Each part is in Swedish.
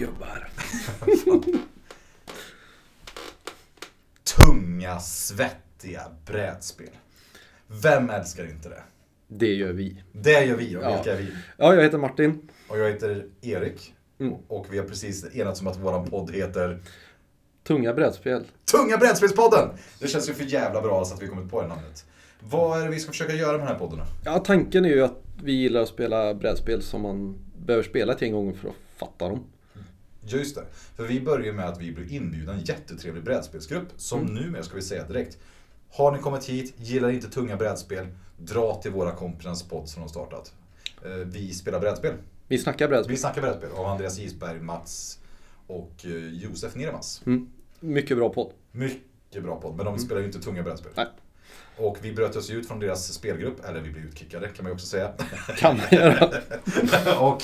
gubbar. Tunga, svettiga brädspel. Vem älskar inte det? Det gör vi. Det gör vi, och Ja. vilka är vi? Ja, jag heter Martin. Och jag heter Erik. Mm. Och vi har precis enats om att våran podd heter Tunga brädspel. Tunga brädspelspodden! Det känns ju för jävla bra så att vi kommit på det namnet. Vad är det vi ska försöka göra med den här podden då? Ja, tanken är ju att vi gillar att spela brädspel som man behöver spela till en gång för att fatta dem. Just det. För vi börjar med att vi blir inbjudna en jättetrevlig brädspelsgrupp som Mm. numera ska vi säga direkt. Har ni kommit hit, gillar inte tunga brädspel, dra till våra kompisars podd som de startat. Eh, Vi spelar brädspel. Vi snackar brädspel. Vi snackar brädspel av Andreas Gisberg, Mats och eh, Josef Niremas. Mm. Mycket bra podd. Mycket bra podd, men de spelar ju inte tunga brädspel. Nej. Och vi bröt oss ut från deras spelgrupp, eller vi blev utkickade kan man ju också säga. Kan man göra. och,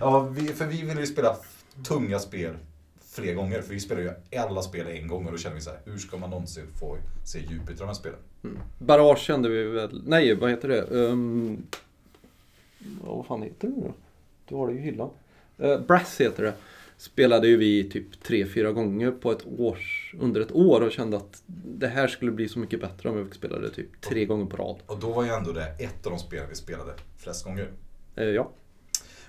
ja, vi, för vi ville ju spela tunga spel fler gånger, för vi spelar ju alla spel en gång och då känner vi så här, hur ska man någonsin få se djupet i de här spelen? Barrage kände vi väl. Nej, vad heter det? Um... ja, Vad fan heter det nu då? Du har det ju i hyllan. Uh, Brass heter det. Spelade ju vi typ tre fyra gånger på ett års, under ett år och kände att det här skulle bli så mycket bättre om vi fick spela det typ tre gånger på rad. Och då var ju ändå det ett av de spelen vi spelade flest gånger. Eh, ja.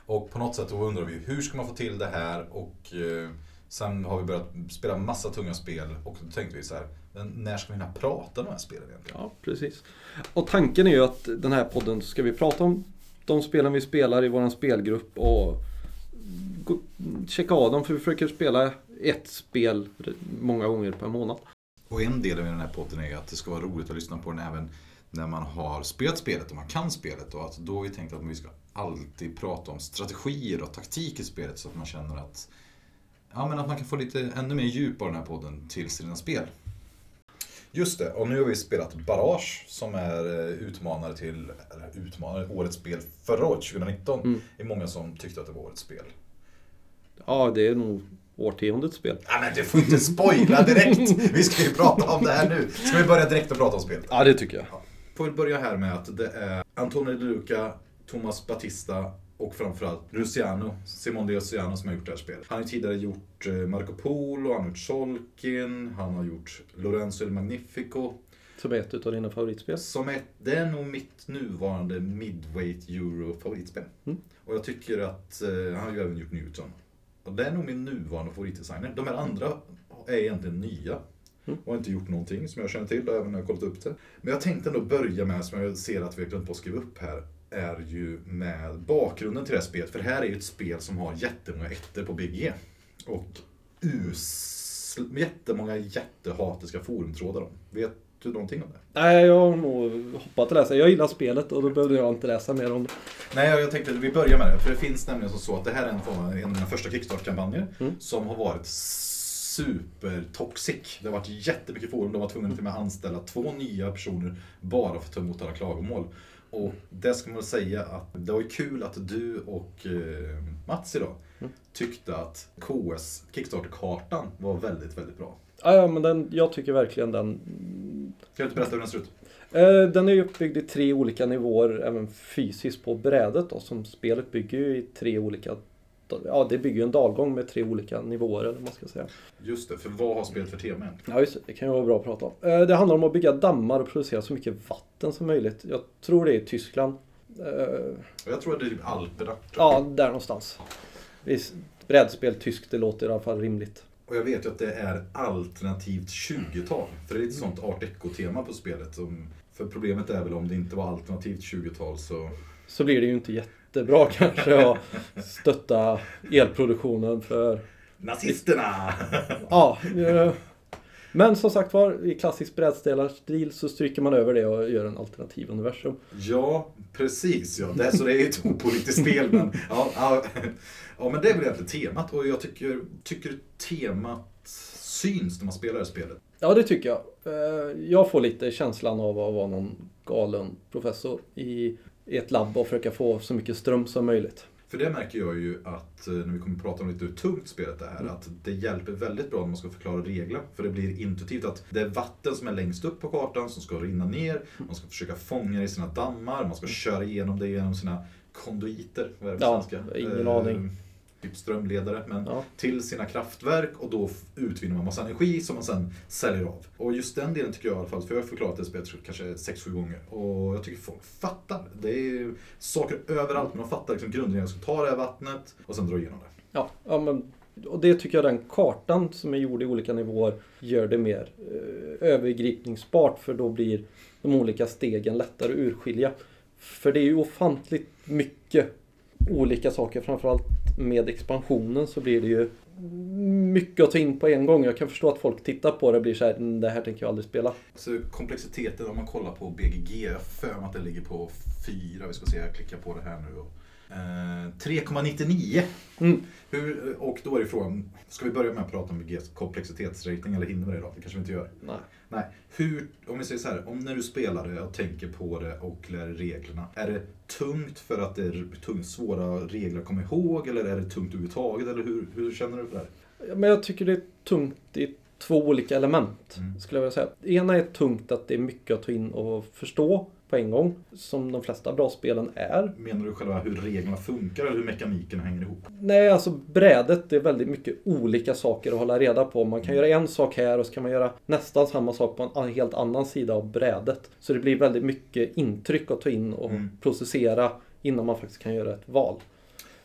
Och på något sätt då undrar vi, hur ska man få till det här? Och eh, sen har vi börjat spela massa tunga spel och då tänkte vi så här, men när ska vi hinna prata om de här spelen egentligen? Ja, precis. Och tanken är ju att den här podden ska vi prata om de spelen vi spelar i våran spelgrupp och checka av dem för vi försöker spela ett spel många gånger per månad. Och en del av den här podden är att det ska vara roligt att lyssna på den även när man har spelat spelet och man kan spelet. Och att då har vi tänkt att vi ska alltid prata om strategier och taktik i spelet så att man känner att, ja, men att man kan få lite ännu mer djup av den här podden till sina spel. Just det, och nu har vi spelat Barrage som är eh, utmanare till, eller utmanare, årets spel förra året, 2019. Mm. Det är många som tyckte att det var årets spel. Ja, det är nog årtiondets spel. Ja men du får inte spoila direkt! Vi ska ju prata om det här nu. Ska vi börja direkt och prata om spelet? Ja, det tycker jag. Får vi börja här med att det är Antonio De Luca, Thomas Batista och framförallt Luciano, Simon De Luciano som har gjort det här spelet. Han har ju tidigare gjort eh, Marco Polo, han har gjort Solkin, han har gjort Lorenzo il Magnifico. Som är ett utav dina favoritspel. Som är, det är nog mitt nuvarande midweight euro favoritspel. Mm. Och jag tycker att, eh, han har ju även gjort Newton. Och det är nog min nuvarande favoritdesigner. De här andra är egentligen nya. Mm. Och har inte gjort någonting som jag känner till, även när jag kollat upp det. Men jag tänkte ändå börja med, som jag ser att vi har glömt på att skriva upp här, är ju med bakgrunden till det här spelet. För det här är ju ett spel som har jättemånga ettor på Big E. Och us, jättemånga jättehatiska forumtrådar om. Vet du någonting om det? Nej, jag har nog hoppat att läsa. Jag gillar spelet och då behövde jag inte läsa mer om det. Nej, jag tänkte att vi börjar med det. För det finns nämligen som så att det här är en, form en av mina första Kickstart-kampanjer. Mm. Som har varit supertoxic. Det har varit jättemycket forum. De var tvungna till och med att anställa två nya personer bara för att ta emot alla klagomål. Och det ska man säga att det var ju kul att du och eh, Mats idag Mm. tyckte att KS, Kickstarter-kartan, var väldigt, väldigt bra. Ja, ja, men den, jag tycker verkligen den... Kan du inte berätta hur den ser ut? Eh, den är uppbyggd i tre olika nivåer, även fysiskt på brädet då, som spelet bygger ju i tre olika... Ja, det bygger ju en dalgång med tre olika nivåer, eller vad man ska säga. Just det, för vad har spelet för tema? Ja, just det. Det kan ju vara bra att prata om. Eh, Det handlar om att bygga dammar och producera så mycket vatten som möjligt. Jag tror det är i Tyskland. Eh, Jag tror att det är typ Alperna. Ja, där någonstans. Visst, Brädspel tyskt, det låter i alla fall rimligt. Och jag vet ju att det är alternativt 20-tal. För det är lite sånt art deco-tema på spelet. Som- För problemet är väl om det inte var alternativt 20-tal så... Så blir det ju inte jättebra kanske att stötta elproduktionen för... Nazisterna! Ja, eh, men som sagt var, i klassisk brädstelarstil så stryker man över det och gör en alternativ universum. ja, precis ja. Det, så det är ju ett opolitiskt spel. Men, ja, ja, ja, men det är väl egentligen temat. Och jag tycker, tycker temat syns när man spelar det spelet. Ja, det tycker jag. Eh, Jag får lite känslan av att vara någon galen professor i i ett labb och försöka få så mycket ström som möjligt. För det märker jag ju att eh, när vi kommer att prata om lite hur tungt spelet är, Mm. att det hjälper väldigt bra när man ska förklara regler. För det blir intuitivt att det är vatten som är längst upp på kartan som ska rinna ner, man ska försöka fånga det i sina dammar, man ska köra igenom det genom sina konduiter. Vad är det på Ja, svenska? ingen Eh, aning. Typ strömledare, men Ja. till sina kraftverk och då utvinner man massa energi som man sen säljer av. Och just den delen tycker jag i alla fall, för jag har förklarat det spelet kanske 6-7 gånger och jag tycker folk fattar. Det är saker överallt, men de fattar liksom grundregeln. Jag ska ta det här vattnet och sen dra igenom det. Ja, ja men, och det tycker jag den kartan som är gjord i olika nivåer gör det mer eh, övergripningsbart för då blir de olika stegen lättare att urskilja. För det är ju ofantligt mycket olika saker, framförallt med expansionen så blir det ju mycket att ta in på en gång. Jag kan förstå att folk tittar på det och blir så här, "Mm, det här tänker jag aldrig spela. Så komplexiteten om man kollar på BGG, jag för mig att det ligger på 4, vi ska se, jag klickar på det här nu. Eh, 3,99. Mm. Hur, och då är det frågan, ska vi börja med att prata om BGs komplexitetsrating eller hinner vi det idag? Det kanske vi inte gör. Nej. Nej, hur, om vi säger så här, om när du spelar det och tänker på det och lär reglerna. Är det tungt för att det är tungt, svåra regler att komma ihåg eller är det tungt överhuvudtaget? Eller hur, hur känner du för det här? Men jag tycker det är tungt i två olika element. Mm. Skulle jag vilja säga. Det ena är tungt att det är mycket att ta in och förstå på en gång. Som de flesta bra spelen är. Menar du själva hur reglerna funkar eller hur mekaniken hänger ihop? Nej, alltså brädet det är väldigt mycket olika saker att hålla reda på. Man kan göra en sak här och så kan man göra nästan samma sak på en helt annan sida av brädet. Så det blir väldigt mycket intryck att ta in och Mm. processera innan man faktiskt kan göra ett val.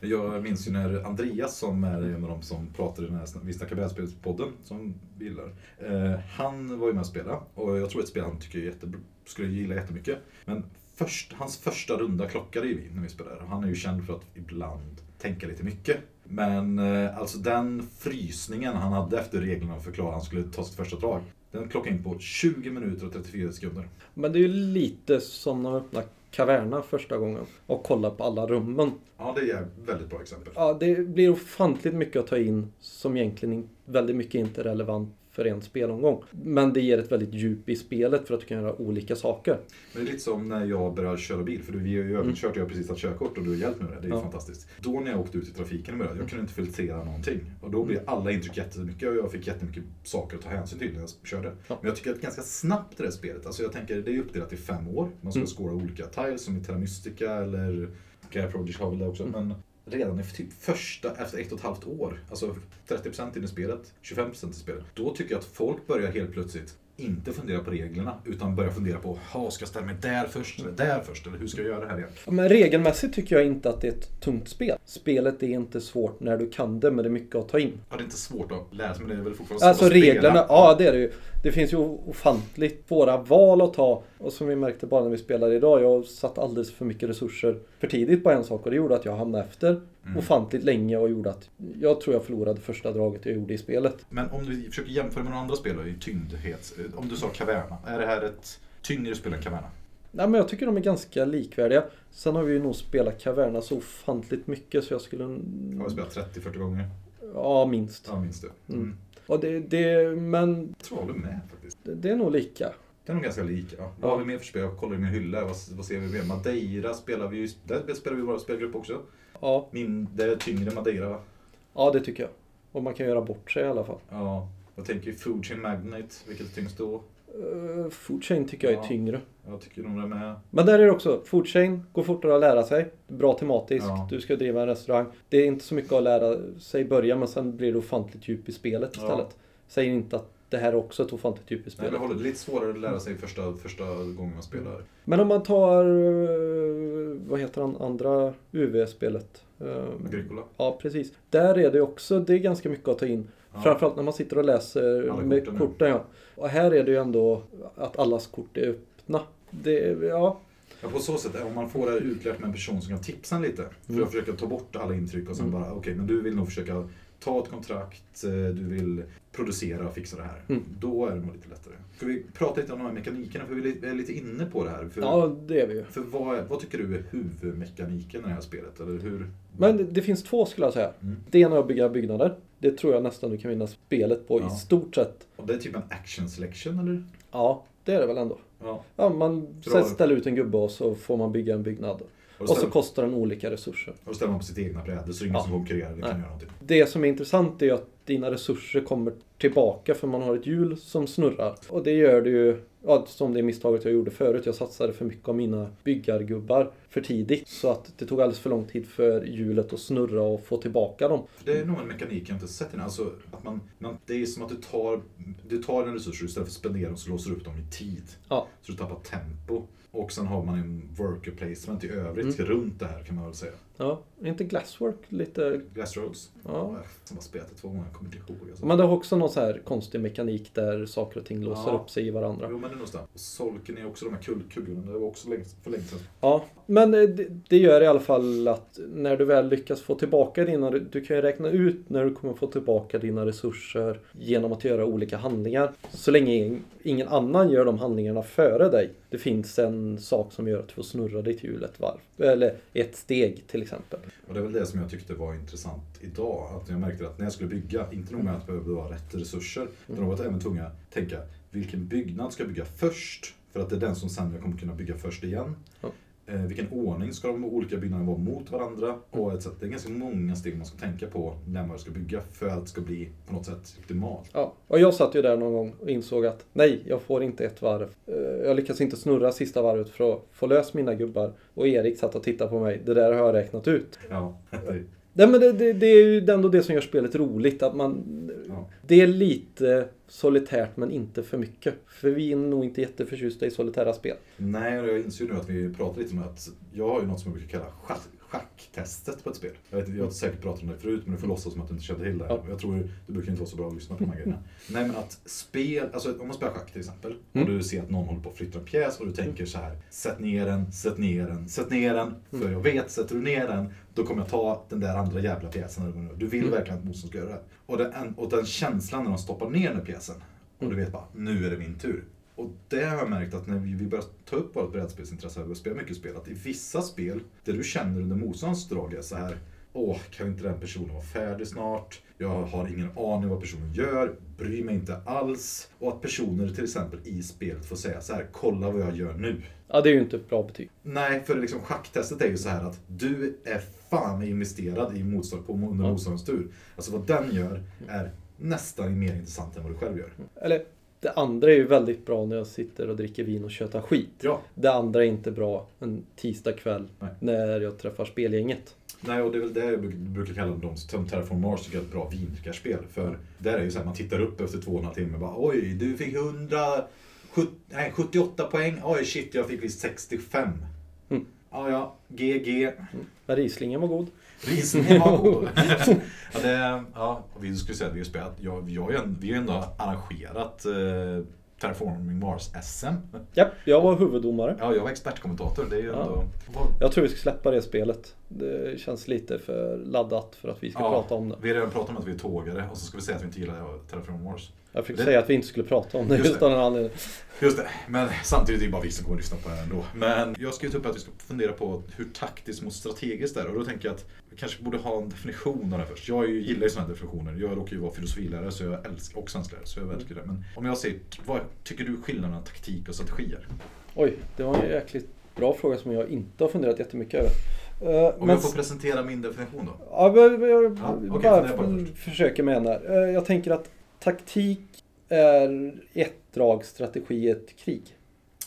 Jag minns ju när Andreas som är en av de som pratar i den här Vi snackar brädspelspodden som vi gillar. Eh, han var ju med och spelade och jag tror ett spel han tycker är jättebra, skulle gilla jättemycket. Men först, hans första runda klockade ju vi när vi spelade. Och Han är ju känd för att ibland tänka lite mycket. Men eh, alltså den frysningen han hade efter reglerna och förklara att han skulle ta sitt första drag. Den klockade in på 20 minuter och 34 sekunder. Men det är ju lite som när man öppnar Caverna första gången och kollar på alla rummen. Ja, det är ett väldigt bra exempel. Ja, det blir ofantligt mycket att ta in som egentligen väldigt mycket inte är relevant för en spelomgång. Men det ger ett väldigt djup i spelet för att du kan göra olika saker. Men det är lite som när jag började köra bil, för vi har ju övningskört, jag har precis tagit körkort och du har hjälpt mig med det. Det är Ja. fantastiskt. Då när jag åkte ut i trafiken i början, jag kunde inte filtrera någonting. Och då blev alla intryck jättemycket och jag fick jättemycket saker att ta hänsyn till när jag körde. Ja. Men jag tycker att ganska snabbt det här spelet, alltså jag tänker det är uppdelat i fem år. Man ska Mm. skåra olika tiles som i Terra Mystica eller Gaia Project har väl det också. Men redan efter typ första, efter ett och ett halvt år, alltså 30% in i spelet, 25% i spelet, då tycker jag att folk börjar helt plötsligt inte fundera på reglerna utan börjar fundera på, "Ha, ska jag ställa mig där först eller där först eller hur ska jag göra det här igen? Ja, Men regelmässigt tycker jag inte att det är ett tungt spel. Spelet är inte svårt när du kan det, men det är mycket att ta in. Ja, det är inte svårt att lära sig men det är väl fortfarande Alltså svårt att spela. reglerna, ja det är det ju. Det finns ju ofantligt svåra val att ta. Och som vi märkte bara när vi spelade idag, jag satt alldeles för mycket resurser för tidigt på en sak och det gjorde att jag hamnade efter Mm. ofantligt länge och gjorde att jag tror jag förlorade första draget jag gjorde i spelet. Men om du försöker jämföra med några andra spel då, i tyngdhet, om du sa Caverna, är det här ett tyngre spel än Caverna? Nej men jag tycker de är ganska likvärdiga. Sen har vi ju nog spelat Caverna så ofantligt mycket så jag skulle... Har vi spelat 30-40 gånger? Ja, minst. Ja, minst det. Mm. Mm. Och det, det, men Jag tror jag håller med faktiskt. det, det är nog lika. Det är nog ganska lika. Ja. Vad har vi mer för spel? Jag kollar i min hylla. Vad, vad ser vi mer? Madeira spelar vi ju. Där spelar vi i vår spelgrupp också. Ja, Min, det är tyngre Madeira va? ja det tycker jag. Och man kan göra bort sig i alla fall. Ja. Jag tänker ju Food Chain Magnate. Vilket är tyngst då? Uh, food chain tycker jag är Ja. tyngre. Jag tycker nog det med. Men där är det också, food chain går fortare att lära sig. Bra tematiskt, Ja. du ska driva en restaurang. Det är inte så mycket att lära sig i början men sen blir det ofantligt djup i spelet Ja. istället. Säger inte att det här är också ett ofantligt djup i Nej, det är lite svårare att lära sig första, första gången man spelar. Men om man tar, eh, vad heter han, andra UV-spelet? Eh, Agricola. Ja, precis. Där är det också, det är ganska mycket att ta in. Ja. Framförallt när man sitter och läser Alla med korten, korten. Ja. Och här är det ju ändå att allas kort är öppna. Det, ja, Ja, på så sätt, om man får det utlärt med en person som kan tipsa en lite. För Mm. att försöka ta bort alla intryck och sen Mm. bara, okej, men du vill nog försöka ta ett kontrakt, eh, du vill producera och fixa det här. Mm. Då är det lite lättare. Ska vi prata lite om de här mekanikerna? För vi är lite inne på det här. För, ja, det är vi ju. för vad, vad tycker du är huvudmekaniken i det här spelet? Eller hur? Men det, det finns två skulle jag säga. Mm. Det ena är att bygga byggnader. Det tror jag nästan du kan vinna spelet på Ja. i stort sett. Och det är typ en action selection eller? Ja, det är det väl ändå. Ja. Ja, man ställer ut en gubbe och så får man bygga en byggnad. Och Och så kostar den olika resurser. och ställer man på sitt egna bräde så är det ingen Ja. som konkurrerar eller kan göra någonting. Det som är intressant är ju att dina resurser kommer tillbaka för man har ett hjul som snurrar. Och det gör det ju, ja, som det misstaget jag gjorde förut. Jag satsade för mycket av mina byggargubbar för tidigt. Så att det tog alldeles för lång tid för hjulet att snurra och få tillbaka dem. Det är nog en mekanik jag inte sett innan. Alltså, att man, man, det är som att du tar, du tar en resurs och istället för att spendera dem så låser du upp dem i tid. Ja. Så du tappar tempo. Och sen har man en worker placement i övrigt Mm. runt det här kan man väl säga. Ja, inte Glasswork lite... Glass Rolls. Ja. Som har spelat det två gånger, jag kommer inte ihåg. Alltså. Men det har också någon så här konstig mekanik där saker och ting låser Ja. upp sig i varandra. Jo men det är någonstans. Och Solken är också de här kuggorna. Det var också länge, för länge sedan. Ja, men eh, det, det gör i alla fall att när du väl lyckas få tillbaka dina... Du kan ju räkna ut när du kommer få tillbaka dina resurser genom att göra olika handlingar. Så länge ing- ingen annan gör de handlingarna före dig. Det finns en sak som gör att du får snurra ditt hjul ett varv. Eller ett steg till exempel. Och det är väl det som jag tyckte var intressant idag. Att jag märkte att när jag skulle bygga, inte nog med att det behövde vara rätt resurser. Utan jag var även tvungen att tänka, vilken byggnad ska jag bygga först? För att det är den som sen jag kommer kunna bygga först igen. Ja. Eh, vilken ordning ska de olika byggnaderna vara mot varandra? Och etc. Det är ganska många steg man ska tänka på när man ska bygga för att det ska bli på något sätt optimalt. Ja, och jag satt ju där någon gång och insåg att nej, jag får inte ett varv. Eh, Jag lyckas inte snurra sista varvet för att få lös mina gubbar. Och Erik satt och tittade på mig. Det där har jag räknat ut. Ja, Nej, men det, det, det är ju ändå det som gör spelet roligt. Att man, ja. det är lite solitärt men inte för mycket. För vi är nog inte jätteförtjusta i solitära spel. Nej, och jag inser ju nu att vi pratar lite om att jag har ju något som jag brukar kalla schacktestet på ett spel. Jag, vet, jag har säkert pratat om det förut, men du får låtsas som att du inte kände till det. Ja. Jag tror du brukar inte vara så bra att lyssna på de här grejerna. Nej, men att spel, alltså om man spelar schack till exempel, Mm. och du ser att någon håller på att flytta en pjäs och du tänker så här, sätt ner den, sätt ner den, sätt ner den, för jag vet, sätter du ner den, då kommer jag ta den där andra jävla pjäsen. Du vill Mm. verkligen att motståndaren ska göra det. Och den, och den känslan när de stoppar ner den pjäsen, och du vet bara, nu är det min tur. Och det har jag märkt att när vi vi börjar ta upp vårt brädspelsintresse och spela mycket spel, att i vissa spel, det du känner under motståndets drag är så här Åh, kan inte den personen vara färdig snart? Jag har ingen aning vad personen gör, bryr mig inte alls. Och att personer till exempel i spelet får säga så här, kolla vad jag gör nu. Ja, det är ju inte ett bra betyg. Nej, för liksom schacktestet är ju så här att du är fan investerad i motstånd, på, under Ja. motståndarens tur. Alltså vad den gör är nästan mer intressant än vad du själv gör. Eller, det andra är ju väldigt bra när jag sitter och dricker vin och tjötar skit. Ja, Det andra är inte bra en tisdag kväll Nej. när jag träffar spelgänget. Nej, och det är väl det jag bruk- brukar kalla dem som Terraform Mars tycker är ett bra vindrickarspel. För där är ju så här, man tittar upp efter två och en halv timme och bara oj, du fick 100, 70, nej, 78 poäng. Oj, shit, jag fick visst 65. Mm. Ja, ja, GG. Men Rieslingen var god. Risningen var god. ja, det, ja, vi skulle säga att vi har spelat, ja, vi har ju en- vi har ändå arrangerat eh, Terraforming Mars-SM. Ja, jag var huvuddomare. Ja, jag var expertkommentator. Det är ju Ja. ändå... Jag tror vi ska släppa det spelet. Det känns lite för laddat för att vi ska Ja, prata om det. Vi har redan pratat om att vi är tågare och så ska vi säga att vi inte gillar Terraform Mars. Jag fick Det- säga att vi inte skulle prata om det Just just det. av den anledningen. Just det, men samtidigt är det bara vi som kommer att lyssna på det här ändå. Men jag har skrivit upp att vi ska fundera på hur taktiskt mot strategiskt det är. Och då tänker jag att vi kanske borde ha en definition av det först. Jag gillar ju sådana här definitioner. Jag råkar ju vara filosofilärare så jag älskar, och svensklärare så jag älskar det. Men om jag säger, vad tycker du skillnaden mellan taktik och strategier? Oj, det var en jäkligt bra fråga som jag inte har funderat jättemycket över. Eh, Om men- jag får presentera min definition då? Ja, jag, jag, jag Ja, okej, bara först. försöker med den här. Eh, Jag tänker att taktik är ett drag, strategi ett krig.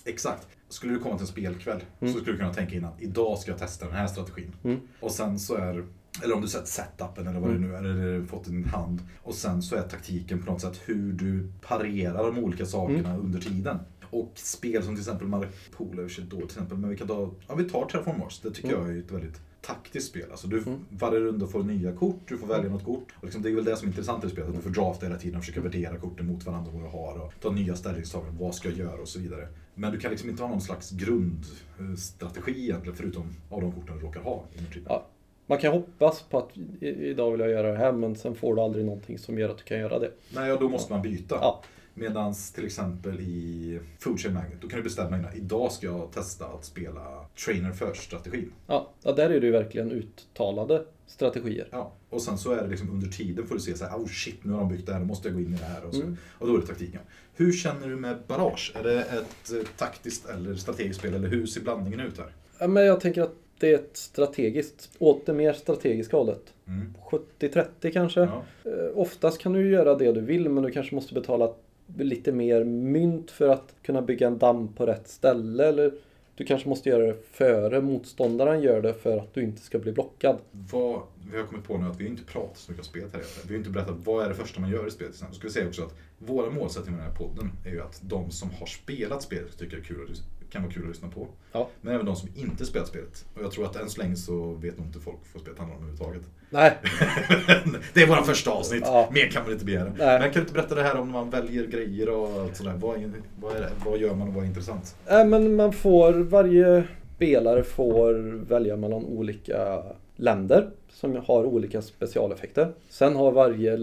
Exakt. Skulle du komma till en spelkväll Mm. så skulle du kunna tänka innan, idag ska jag testa den här strategin. Mm. Och sen så är, eller om du sett setupen eller vad det Mm. nu är, eller fått i din hand. Och sen så är taktiken på något sätt hur du parerar de olika sakerna Mm. under tiden. Och spel som till exempel Maripol är då till exempel, men vi kan ta, ja vi tar Terraform Mars. Det tycker Mm. jag är ett väldigt taktiskt spel. Alltså du, Mm. Varje runda får nya kort, du får välja något kort. Och liksom, det är väl det som är intressant i spelet, att du får drafta hela tiden och försöka värdera korten mot varandra vad du har och ta nya ställningstaganden, vad ska jag göra och så vidare. Men du kan liksom inte ha någon slags grundstrategi egentligen, förutom av de korten du råkar ha. Ja. Man kan hoppas på att idag vill jag göra det här men sen får du aldrig någonting som gör att du kan göra det. Nej, och då måste man byta. Ja. Medan till exempel i Food Chain Magnet, då kan du bestämma innan. Idag ska jag testa att spela Trainer First-strategin. Ja, ja där är det ju verkligen uttalade strategier. Ja. Och sen så är det liksom under tiden får du se så här, oh shit, nu har de byggt det här, nu måste jag gå in i det här. Och, så. Mm. och då är det taktiken. Hur känner du med Barrage? Är det ett eh, taktiskt eller strategiskt spel, eller hur ser blandningen ut här? Ja, men jag tänker att Det är ett strategiskt, åt det mer strategiska hållet. Mm. 70-30 kanske. Ja. Eh, Oftast kan du göra det du vill men du kanske måste betala lite mer mynt för att kunna bygga en damm på rätt ställe. Eller du kanske måste göra det före motståndaren gör det för att du inte ska bli blockad. Vad, vi har kommit på nu att vi inte pratat så mycket om spelet här. Vi har inte berättat vad är det första man gör i spelet. Då ska vi säga också att våra målsättningar med den här podden är ju att de som har spelat spelet tycker det är kul att, kan vara kul att lyssna på. Ja. Men även de som inte spelat spelet. Och jag tror att än så länge så vet nog inte folk vad spelet handlar om överhuvudtaget. Nej, det är våra första avsnitt. Ja. Mer kan man inte begära. Nej. Men kan du inte berätta det här om man väljer grejer och allt sådär? Vad, är, vad, är det, vad gör man och vad är intressant? äh, men man får, varje spelare får välja mellan olika länder som har olika specialeffekter. Sen har varje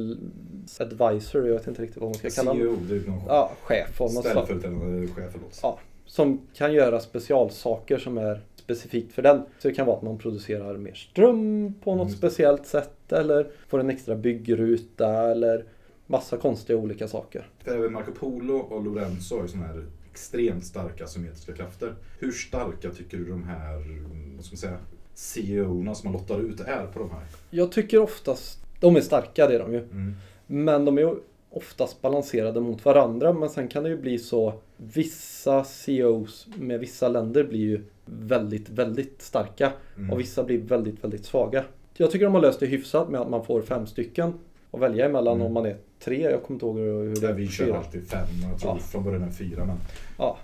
advisor, jag vet inte riktigt vad man ska kalla honom. CEO, det är någon Ja, chef ställföreträdande chef något. Ja, som kan göra specialsaker som är specifikt för den. Så det kan vara att man producerar mer ström på något det. speciellt sätt eller får en extra byggruta eller massa konstiga olika saker. Även Marco Polo och Lorenzo har ju sådana här extremt starka symmetriska krafter. Hur starka tycker du de här, mm, vad ska man säga, CEO-erna som man lottar ut är på de här? Jag tycker oftast, de är starka det är de ju. Mm. Men de är oftast balanserade mot varandra. Men sen kan det ju bli så, vissa CEOs med vissa länder blir ju väldigt, väldigt starka. Mm. Och vissa blir väldigt, väldigt svaga. Jag tycker de har löst det hyfsat med att man får fem stycken att välja emellan Mm. om man är tre. Jag kommer inte ihåg hur det är. vi kör alltid fem, jag tror Ja. från början är fyra. Men Ja.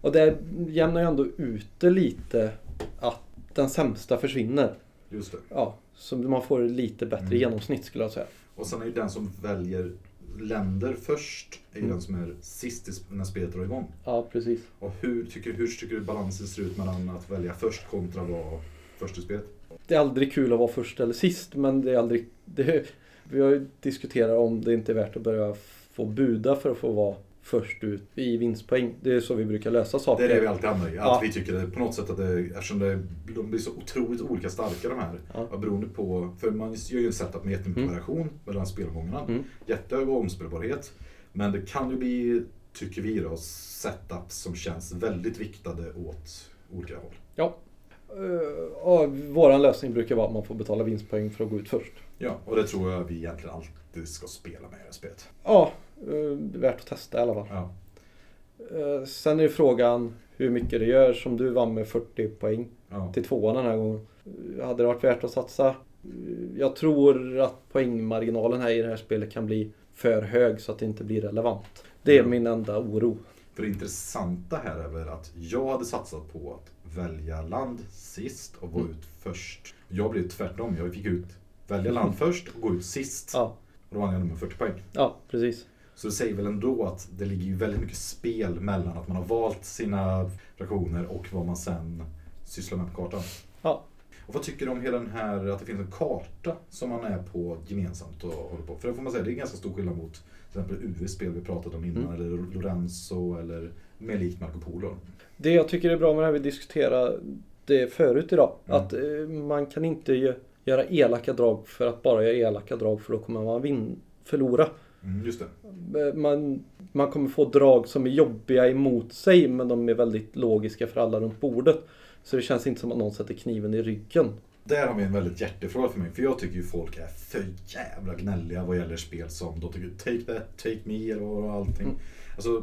Och det jämnar ju ändå ut det lite att den sämsta försvinner. just det. Ja, så man får lite bättre Mm. genomsnitt skulle jag säga. Och sen är ju den som väljer länder först, är ju Mm. den som är sist när spelet drar igång. Ja, precis. Och hur tycker, hur tycker du balansen ser ut mellan att välja först kontra vara först i spelet? Det är aldrig kul att vara först eller sist, men det är aldrig... Det, vi har ju diskuterat om det inte är värt att börja få buda för att få vara först ut i vinstpoäng. Det är så vi brukar lösa Det saker. är det vi alltid hamnar i. Att Ja. vi tycker det, på något sätt att det, eftersom det, de blir så otroligt olika starka de här. Ja. Beroende på, för man gör ju en setup med jättemycket Mm. variation mellan spelomgångarna. Mm. Jättehög omspelbarhet. Men det kan ju bli, tycker vi då, setups som känns väldigt viktade åt olika håll. Ja. Eh, och våran lösning brukar vara att man får betala vinstpoäng för att gå ut först. Ja, och det tror jag vi egentligen alltid ska spela med i det här spelet. Ja, eh, värt att testa i alla fall. Ja. Eh, Sen är ju frågan hur mycket det gör som du vann med 40 poäng Ja. till tvåan den här gången. Eh, Hade det varit värt att satsa? Eh, Jag tror att poängmarginalen här i det här spelet kan bli för hög så att det inte blir relevant. Det är Mm. min enda oro. För det intressanta här är väl att jag hade satsat på att välja land sist och gå Mm. ut först. Jag blev tvärtom. Jag fick ut välja land först och gå ut sist. Ja, Och då vann jag med 40 poäng. ja precis. Så det säger väl ändå att det ligger ju väldigt mycket spel mellan att man har valt sina fraktioner och vad man sen sysslar med på kartan. Ja. Och vad tycker du om hela den här, att det finns en karta som man är på gemensamt och håller på? För det får man säga, det är ganska stor skillnad mot till exempel UV-spel vi pratade om innan, Mm. eller Lorenzo, eller mer likt Marco Polo. Det jag tycker är bra med det här vi diskuterade det förut idag. Mm. Att eh, man kan inte gö- göra elaka drag för att bara göra elaka drag för då kommer man vin- förlora. Mm, just det. Eh, Man, man kommer få drag som är jobbiga emot sig men de är väldigt logiska för alla runt bordet. Så det känns inte som att någon sätter kniven i ryggen. Där har vi en väldigt hjärtefråga för mig. För jag tycker ju folk är för jävla gnälliga vad gäller spel som de tycker take that, take me vad allting. Mm. Alltså,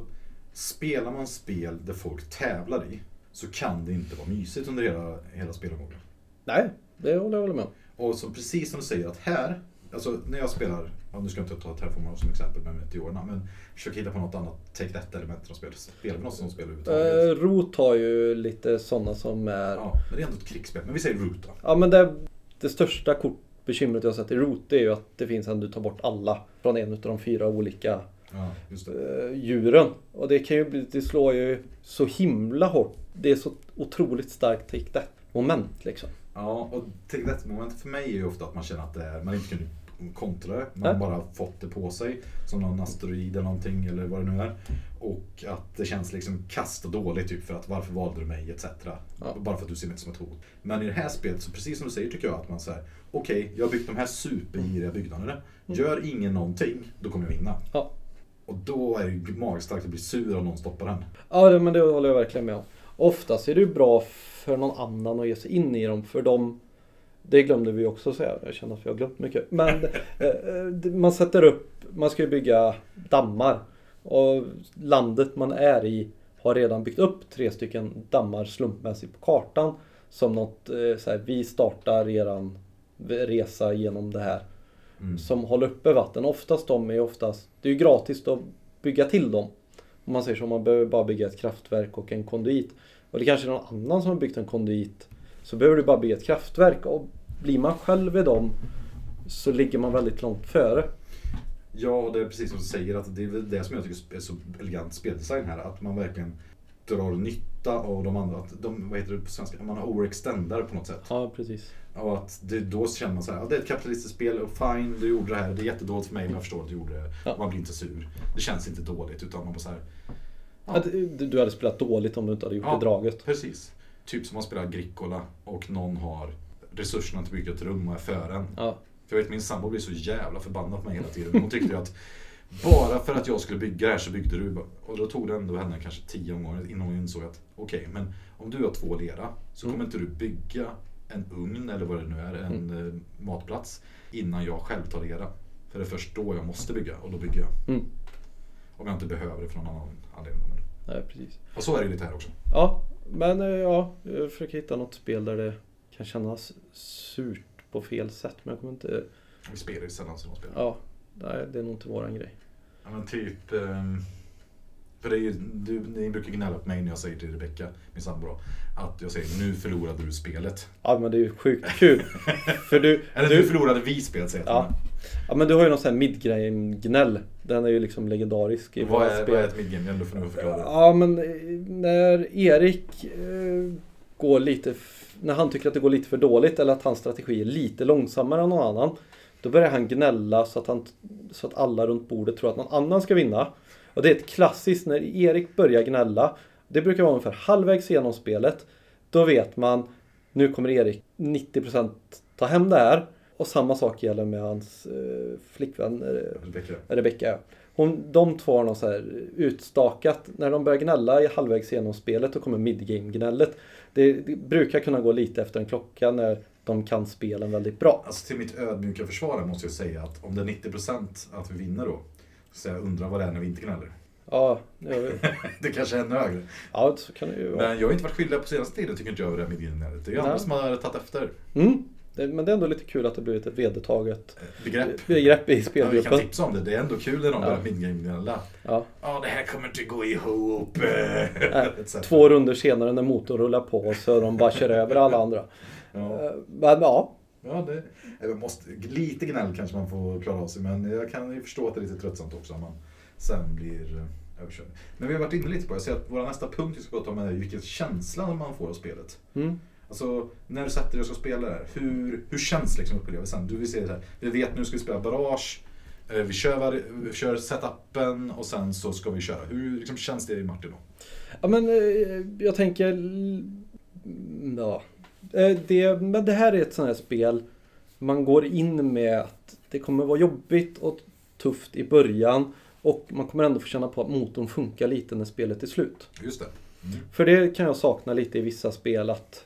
spelar man spel där folk tävlar i så kan det inte vara mysigt under hela, hela spelomgången. Nej, det håller jag väl med om. Och så precis som du säger att här, alltså när jag spelar, ja, nu ska jag inte ta Terraformar som exempel med meteorerna, men försök hitta på något annat take that-element i spel. Spelar vi något som spel överhuvudtaget? Eh, Rot har ju lite sådana som är... Ja, men det är ändå ett krigsspel. Men vi säger Root då. Ja men det, det största kortbekymret jag har sett i Root det är ju att det finns en du tar bort alla från en av de fyra olika Ja, eh, djuren. Och det kan ju bli, det slår ju så himla hårt. Det är så otroligt starkt take that moment liksom. Ja, och take that-momentet för mig är ju ofta att man känner att det är, man inte kunde kontra det. Man har bara fått det på sig. Som någon asteroid eller någonting eller vad det nu är. Och att det känns liksom kast och dåligt typ för att varför valde du mig etc. Ja. Bara för att du ser mig som ett hot. Men i det här spelet, så precis som du säger tycker jag att man säger Okej, jag har byggt de här supergiriga byggnaderna. Gör ingen någonting, då kommer jag vinna. Ja. Och då är det ju magstarkt att bli sur om någon stoppar den. Ja men det håller jag verkligen med om. Oftast är det ju bra för någon annan att ge sig in i dem för de det glömde vi också säga. Jag känner att vi har glömt mycket. Men eh, eh, man sätter upp, man ska ju bygga dammar. Och landet man är i har redan byggt upp tre stycken dammar slumpmässigt på kartan. Som något, eh, så här, vi startar eran resa genom det här. Mm. Som håller uppe vatten. Oftast de är oftast, det är ju gratis att bygga till dem. Om man säger så, man behöver bara bygga ett kraftverk och en konduit. Och det kanske är någon annan som har byggt en konduit. Så behöver du bara bygga ett kraftverk. Och blir man själv i dem så ligger man väldigt långt före. Ja, det är precis som du säger att det är det som jag tycker är så elegant speldesign här. Att man verkligen drar nytta av de andra. Att de, vad heter det på svenska? Man overextendar på något sätt. Ja, precis. Och att det, då känner man så här, ja, det är ett kapitalistiskt spel och fine, du gjorde det här. Det är jättedåligt för mig men jag förstår att du gjorde det. Ja. Man blir inte sur. Det känns inte dåligt utan man bara så här, Ja. du, hade spelat dåligt om du inte hade gjort Ja. det draget. precis. Typ som man spelar Agricola och någon har resurserna till att bygga ett rum och är före en. Ja. För jag vet min sambo blir så jävla förbannad på mig hela tiden. Hon tyckte ju att bara för att jag skulle bygga det här så byggde du. Och då tog det ändå henne kanske tio omgångar innan hon insåg att okej, men om du har två lera så Mm. kommer inte du bygga en ugn eller vad det nu är, en Mm. eh, matplats innan jag själv tar lera. För det är först då jag måste bygga och då bygger jag. Mm. Om jag inte behöver det för någon annan anledning. Nej, precis. och så är det lite här också. Ja, men eh, ja, jag försöker hitta något spel där det kan kännas surt på fel sätt. Men jag kommer inte... Vi spelar ju sällan sådana spel. Ja, det är nog inte våran grej. Ja, men typ... ehm, För det är du, ni brukar gnälla på mig när jag säger till Rebecca, min sambo då, att jag säger nu förlorade du spelet. Ja, men det är ju sjukt kul. För du... Eller nu du förlorade vi spelet säger jag ja. ja, men du har ju någon sån här midgame-gnäll. Den är ju liksom legendarisk i Vad våra är, spel. vad är ett midgame? Du får nog förklara det. Ja, men eh, när Erik eh, går lite... När han tycker att det går lite för dåligt eller att hans strategi är lite långsammare än någon annan. Då börjar han gnälla så att, han, så att alla runt bordet tror att någon annan ska vinna. Och det är ett klassiskt när Erik börjar gnälla. Det brukar vara ungefär halvvägs genom spelet. Då vet man nu kommer Erik 90% ta hem det här. Och samma sak gäller med hans eh, flickvän eh. Hon, de två har något så här utstakat. När de börjar gnälla i halvvägs genom spelet då kommer midgame-gnället. Det, det brukar kunna gå lite efter en klocka när de kan spelen väldigt bra. Alltså till mitt ödmjuka försvar måste jag säga att om det är 90% att vi vinner då, så jag undrar vad det är när vi inte gnäller. Ja, vet. Det kanske är ännu högre. ja så kan det ju vara. Men jag har inte varit skyldig på senaste tiden tycker inte jag över det här midgame Det är andra Nej. som har tagit efter. Mm. Det, men det är ändå lite kul att det blivit ett vedertaget Eh, Begrepp. begrepp i Ja, vi kan spelgruppen. tipsa om det. Det är ändå kul när de Ja. börjar midgame-gnälla. Ja. Ja, det här kommer inte gå ihop. Etc. Två runder senare när motorn rullar på så de bara kör över alla andra. Ja. Eh, Men ja, Ja, det, måste, lite gnäll kanske man får klara av sig, men jag kan ju förstå att det är lite tröttsamt också om man sen blir eh, överkörd. Men vi har varit inne lite på, jag ser att vår nästa punkt vi ska prata om är vilken känsla man får av spelet. mm. Alltså, när du sätter dig och ska spela det här, hur, hur känns liksom upplevelsen? Du vill se det här, vi vet nu ska vi spela barrage, eh, vi kör, var- vi kör setupen och sen så ska vi köra. Hur liksom, känns det i Martin då? Ja men eh, jag tänker... mm, Ja. Eh, Det, men det här är ett sånt här spel. Man går in med att det kommer vara jobbigt och tufft i början. Och man kommer ändå få känna på att motorn funkar lite när spelet är slut. Just det. Mm. För det kan jag sakna lite i vissa spel att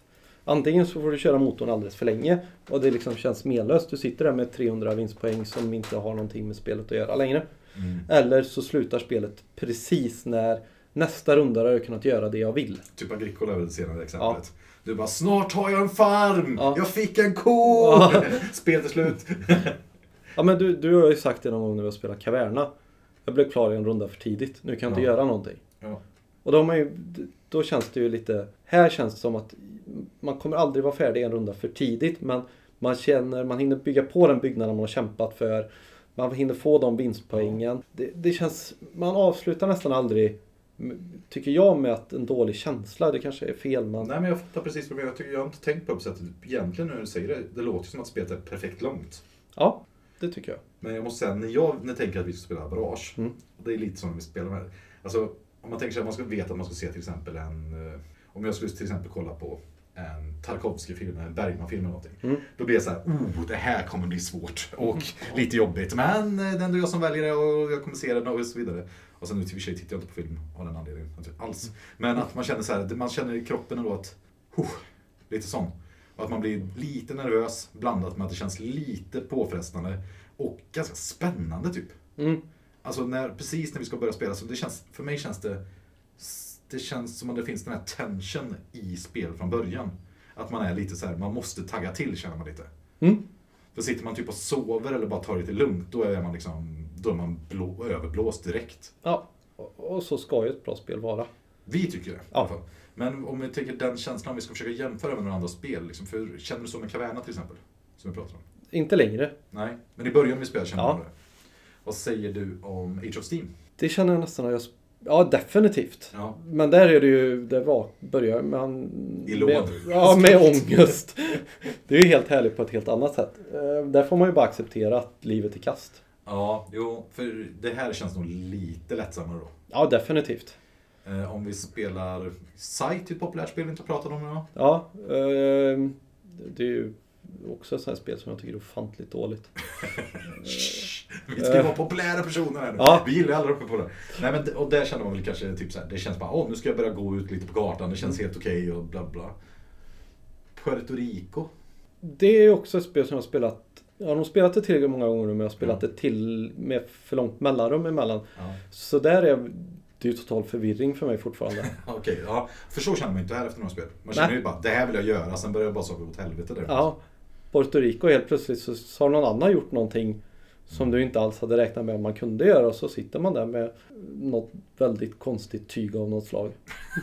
Antingen så får du köra motorn alldeles för länge och det liksom känns menlöst. Du sitter där med 300 vinstpoäng som inte har någonting med spelet att göra längre. Mm. Eller så slutar spelet precis när nästa runda har jag kunnat göra det jag vill. Typ Agricola är väl det senare exemplet. Du bara, snart har jag en farm! Ja. Jag fick en ko! Ja. Spelet är slut. Ja men du, du har ju sagt det någon gång när vi har spelat Caverna. Jag blev klar i en runda för tidigt. Nu kan jag inte Ja. göra någonting. Ja. Och då, har man ju, då känns det ju lite... Här känns det som att man kommer aldrig vara färdig en runda för tidigt. Men man känner, man hinner bygga på den byggnaden man har kämpat för. Man hinner få de vinstpoängen. Det, det känns... Man avslutar nästan aldrig, tycker jag, med att en dålig känsla. Det kanske är fel men... Nej men jag fattar precis vad du menar. Jag, tycker, jag har inte tänkt på det på sättet. Egentligen när du säger det, det låter som att spelet är perfekt långt. Ja, det tycker jag. Men jag måste säga, när jag, när jag tänker att vi ska spela barrage, Mm. det är lite som när vi spelar med Alltså, om man tänker sig att man ska veta att man ska se till exempel en... eh, Om jag skulle till exempel kolla på en Tarkovsky-film, en Bergman-film eller någonting. Mm. Då blir jag så här, oh, det här kommer bli svårt och lite jobbigt. Men det är ändå jag som väljer det och jag kommer se det och så vidare. Och sen nu till och tittar jag inte på film av den anledningen alls. Men att man känner så här, man känner i kroppen ändå att, oh, lite sån. Och att man blir lite nervös blandat med att det känns lite påfrestande och ganska spännande typ. Mm. Alltså när, precis när vi ska börja spela, så det känns, för mig känns det Det känns som att det finns den här tension i spel från början. Att man är lite så här, man måste tagga till känner man lite. Mm. För sitter man typ och sover eller bara tar det lite lugnt, då är man liksom Då är man blå, överblåst direkt. Ja, och så ska ju ett bra spel vara. Vi tycker det i Ja. alla fall. Men om vi tänker den känslan, om vi ska försöka jämföra med några andra spel. Liksom, för känner du så med Caverna till exempel? Som vi pratar om. Inte längre. Nej, men i början när vi spelade kände Ja. du det. Vad säger du om Age of Steam? Det känner jag nästan att jag... Ja, definitivt. Ja. Men där är det ju, det var, börjar man... I låd. Med, ja, med ångest. Det är ju helt härligt på ett helt annat sätt. Eh, Där får man ju bara acceptera att livet är kast. Ja, jo, för det här känns nog lite lättsammare då. Ja, definitivt. Eh, om vi spelar Sight, ett populärt spel vi inte pratat om idag. Ja, eh, det är ju också ett sånt här spel som jag tycker är ofantligt dåligt. Vi ska vara populära personer här nu. Ja. Vi gillar ju alla på det. Nej, men, och där känner man väl kanske typ så här, det känns bara, åh nu ska jag börja gå ut lite på gatan, det känns helt okej och bla bla. Puerto Rico. Det är ju också ett spel som jag har spelat jag har nog spelat det tillräckligt många gånger nu men jag har spelat Ja. det till med för långt mellanrum emellan. Ja. Så där är det är ju total förvirring för mig fortfarande. Okej, ja. För så känner man inte här efter några spel. Man känner Nej. ju bara, det här vill jag göra, sen börjar bara saker åt helvete där. Ja, Puerto Rico helt plötsligt så, så har någon annan gjort någonting som du inte alls hade räknat med att man kunde göra och så sitter man där med något väldigt konstigt tyg av något slag.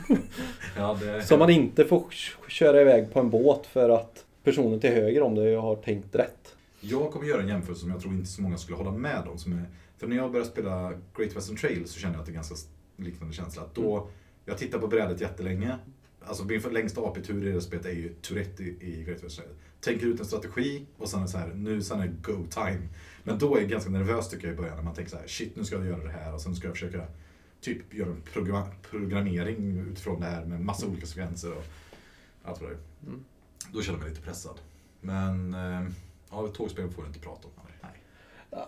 Ja, det... Som man inte får köra iväg på en båt för att personen till höger om dig har tänkt rätt. Jag kommer göra en jämförelse som jag tror inte så många skulle hålla med om. Som är, för när jag började spela Great Western Trail så kände jag att det är ganska liknande känsla. Att då, jag tittar på brädet jättelänge. Alltså min för- längsta AP-tur i det spelet är ju Tourette i, i Great Western Trail. Tänker ut en strategi och sen är det så här, nu sen är det go time. Men då är jag ganska nervös tycker jag i början när man tänker så här, shit nu ska jag göra det här och sen ska jag försöka typ göra en program, programmering utifrån det här med massa olika sekvenser och allt vad det är. Mm. Då känner jag mig lite pressad. Men eh, ja, tågspel får vi inte prata om. Nej.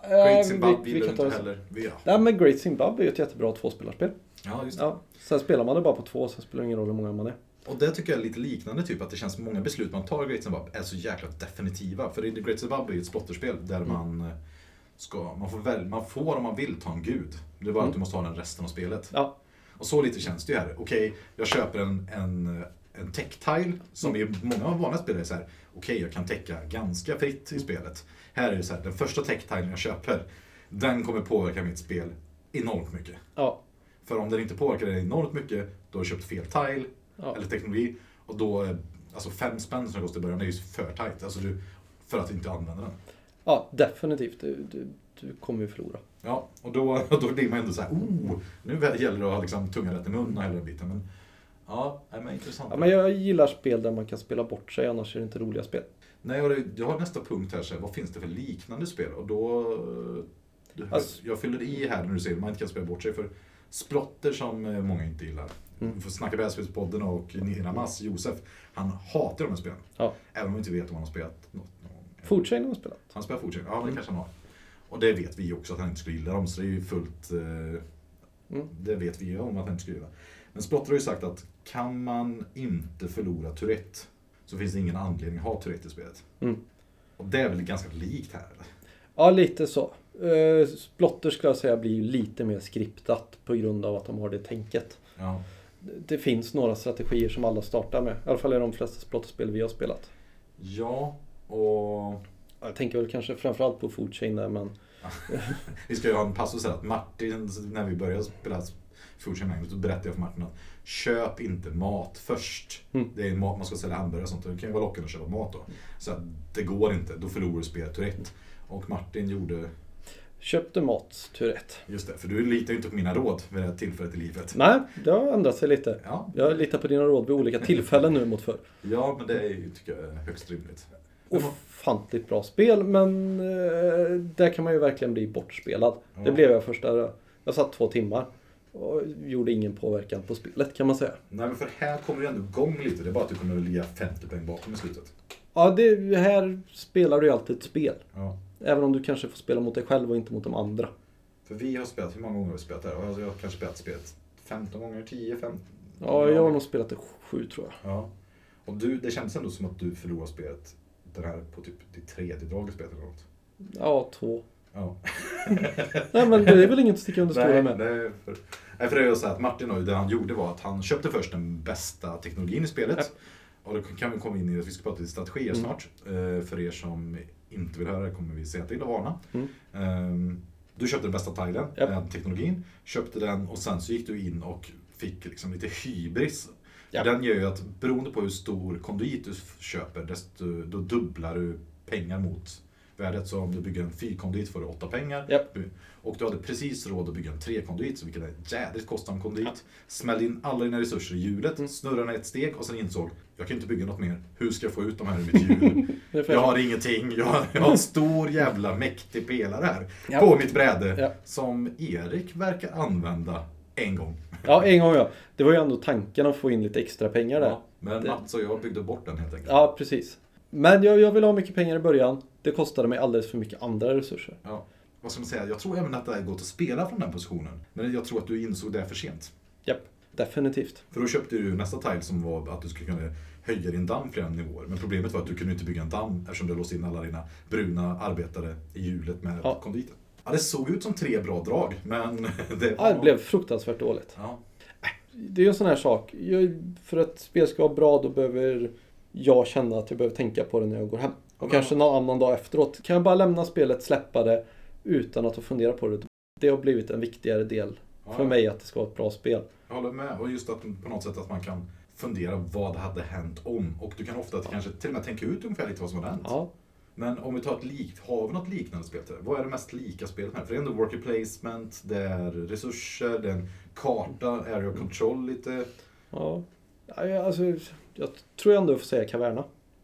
Eh, Great Zimbabwe vi, vi gillar kan du ta inte det. heller. Vi, ja. Nej men Great Zimbabwe är ett jättebra tvåspelarspel. ja, just det. Ja, sen spelar man det bara på två, sen spelar det ingen roll hur många man är. Och det tycker jag är lite liknande, typ att det känns många beslut man tar i Great Zimbabwe är så jäkla definitiva. För i Great Zimbabwe är ju ett splotterspel där Mm. man eh, ska, man får, väl, man får om man vill ta en gud. Det är bara Mm. att du måste ha den resten av spelet. Ja, Och så lite känns det ju här. Okej, jag köper en, en, en tech-tile som i många vanliga spel är så här. Okej, jag kan täcka ganska fritt i spelet. Här är det så här, den första tech-tilen jag köper, den kommer påverka mitt spel enormt mycket. ja, För om den inte påverkar det enormt mycket, då har du köpt fel tile ja. eller teknologi. Och då, är- alltså fem spänn som det kostar i början, det är ju för tight. Alltså du, för att inte använda den. ja definitivt. Du, du, du kommer ju förlora. Ja, och då, då blir man ändå så här, oh, nu gäller det att ha liksom tungan rätt i munnen och hela den biten. Men ja, men intressant. Ja, men jag gillar spel där man kan spela bort sig, annars är det inte roliga spel. Nej, och det- jag har nästa punkt här, så här, vad finns det för liknande spel? Och då... Alltså- jag fyller i här när du säger att man inte kan spela bort sig. För splotter som eh, många inte gillar. Mm. Får snacka brädspelspodden och Niramas, Josef, han hatar de här spelen. Ja. Även om vi inte vet om han har spelat något. Foodchain har jag spelat. Han spelar Foodchain, ja det Mm. kanske han har. Och det vet vi också att han inte skulle gilla dem, så det är ju fullt... Eh, Mm. Det vet vi ju om att han inte skulle gilla. Men Splotter har ju sagt att kan man inte förlora Tourette så finns det ingen anledning att ha Tourette i spelet. Mm. Och det är väl ganska likt här eller? Ja, lite så. Uh, Splotter skulle jag säga blir lite mer skriptat på grund av att de har det tänket. Ja. Det finns några strategier som alla startar med. I alla fall är de flesta Splotterspel vi har spelat. Ja, och Jag tänker väl kanske framförallt på Foodchain där, men vi ska ju ha en passus här att Martin, när vi började spela Foodchain så berättade jag för Martin att köp inte mat först. Mm. Det är mat, man ska sälja hamburgare och sånt, det kan ju vara lockande att köpa mat då. Så att det går inte, då förlorar du spelet Tourette. Och Martin gjorde köpte mat, tur rätt. Just det, för du litar ju inte på mina råd vid det här tillfället i livet. Nej, det har ändrat sig lite. Ja, Jag litar på dina råd vid olika tillfällen nu mot förr. ja men det är ju, tycker jag, högst rimligt. Ofantligt bra spel, men eh, där kan man ju verkligen bli bortspelad. Det Ja. blev jag första... Jag satt två timmar. Och gjorde ingen påverkan på spelet kan man säga. Nej men för här kommer du ändå igång lite. Det är bara att du kommer att ligga 50 poäng bakom i slutet. Ja, det, här spelar du ju alltid ett spel. Ja. Även om du kanske får spela mot dig själv och inte mot de andra. För vi har spelat, hur många gånger har vi spelat det här? Alltså jag har kanske spelat spelet 15 gånger, 10, 15? Ja, jag har nog spelat det sju tror jag. Ja. Och du, det känns ändå som att du förlorar spelet den här på typ ditt tredje drag i spelet eller något. Ja, två. Ja. Nej men det är väl inget att sticka under stolen med. nej, för, nej, för det är ju så att Martin då, det han gjorde var att han köpte först den bästa teknologin i spelet. Och då kan vi komma in i att vi ska prata lite strategier Mm. snart. Eh, För er som inte vill höra det kommer vi säga till och varna. Mm. Ehm, Du köpte den bästa tilen, Japp. den teknologin. Köpte den och sen så gick du in och fick liksom lite hybris. Ja. Den gör ju att beroende på hur stor konduit du köper, desto, då dubblar du pengar mot värdet. Så om du bygger en fyrkonduit får du åtta pengar. Japp. Och du hade precis råd att bygga en trekonduit, vilket är en jädrigt kostsam konduit. Smällde in alla dina resurser i hjulet, Mm. snurrade den ett steg och sen insåg jag kan inte bygga något mer. Hur ska jag få ut de här ur mitt hjul? Jag har ingenting. Jag har, jag har en stor jävla mäktig pelare här Ja. på mitt bräde. Ja. Som Erik verkar använda en gång. Ja, en gång ja. Det var ju ändå tanken att få in lite extra pengar där. Ja, men Mats och jag byggde bort den helt enkelt. Ja, precis. Men jag, jag ville ha mycket pengar i början. Det kostade mig alldeles för mycket andra resurser. Ja. Vad ska man säga? Jag tror även att det är gott att spela från den positionen. Men jag tror att du insåg det för sent. Japp, definitivt. För då köpte du nästa tile som var att du skulle kunna höja din damm flera nivåer. Men problemet var att du kunde inte bygga en damm eftersom du låste in alla dina bruna arbetare i hjulet med Ja. konditen. Ja, det såg ut som tre bra drag, men det Ja, det blev fruktansvärt dåligt. Ja, Det är ju en sån här sak. För att spel ska vara bra då behöver jag känna att jag behöver tänka på det när jag går hem. Och Ja. kanske någon annan dag efteråt. Kan jag bara lämna spelet, släppa det utan att fundera på det. Det har blivit en viktigare del ja, för mig att det ska vara ett bra spel. Jag håller med. Och just att på något sätt att man kan fundera vad hade hänt om. Och du kan ofta kanske till och med tänka ut ungefär lite vad som har hänt. Ja, Men om vi tar ett likt, har vi något liknande spel till det? Vad är det mest lika spelet här? För det är ändå worker placement, det är resurser, det är en karta, area control lite. ja. ja jag- alltså, jag tror ändå jag får säga Caverna.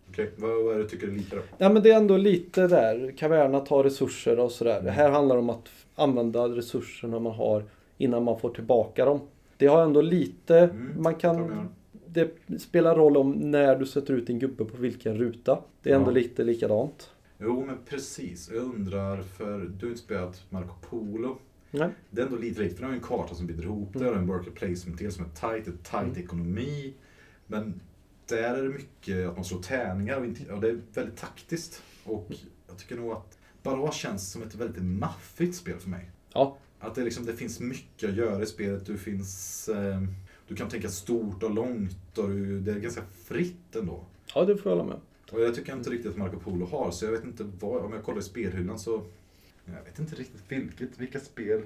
Okej, vad, vad är det du tycker är lika då? Ja men det är ändå lite där. Caverna tar resurser och sådär. Det här handlar om att använda resurserna man har innan man får tillbaka dem. Det har ändå lite, Mm, man kan... Det spelar roll om när du sätter ut din gubbe på vilken ruta. Det är ändå Ja. lite likadant. Jo, men precis. Jag undrar, för du har inte spelat Marco Polo. Nej. Det är ändå lite likt, för det har ju en karta som binder ihop det, Mm. och en worker placement del som är tight, ett tight Mm. ekonomi. Men där är det mycket att man slår tärningar och, inte, och det är väldigt taktiskt. Och jag tycker nog att Bara känns som ett väldigt maffigt spel för mig. Ja. Att det, liksom, det finns mycket att göra i spelet. Du, finns, eh, du kan tänka stort och långt och du, det är ganska fritt ändå. Ja, det får jag hålla med. Och jag tycker inte riktigt att Marco Polo har, så jag vet inte vad, om jag kollar i spelhyllan så jag vet inte riktigt vilket, vilka spel.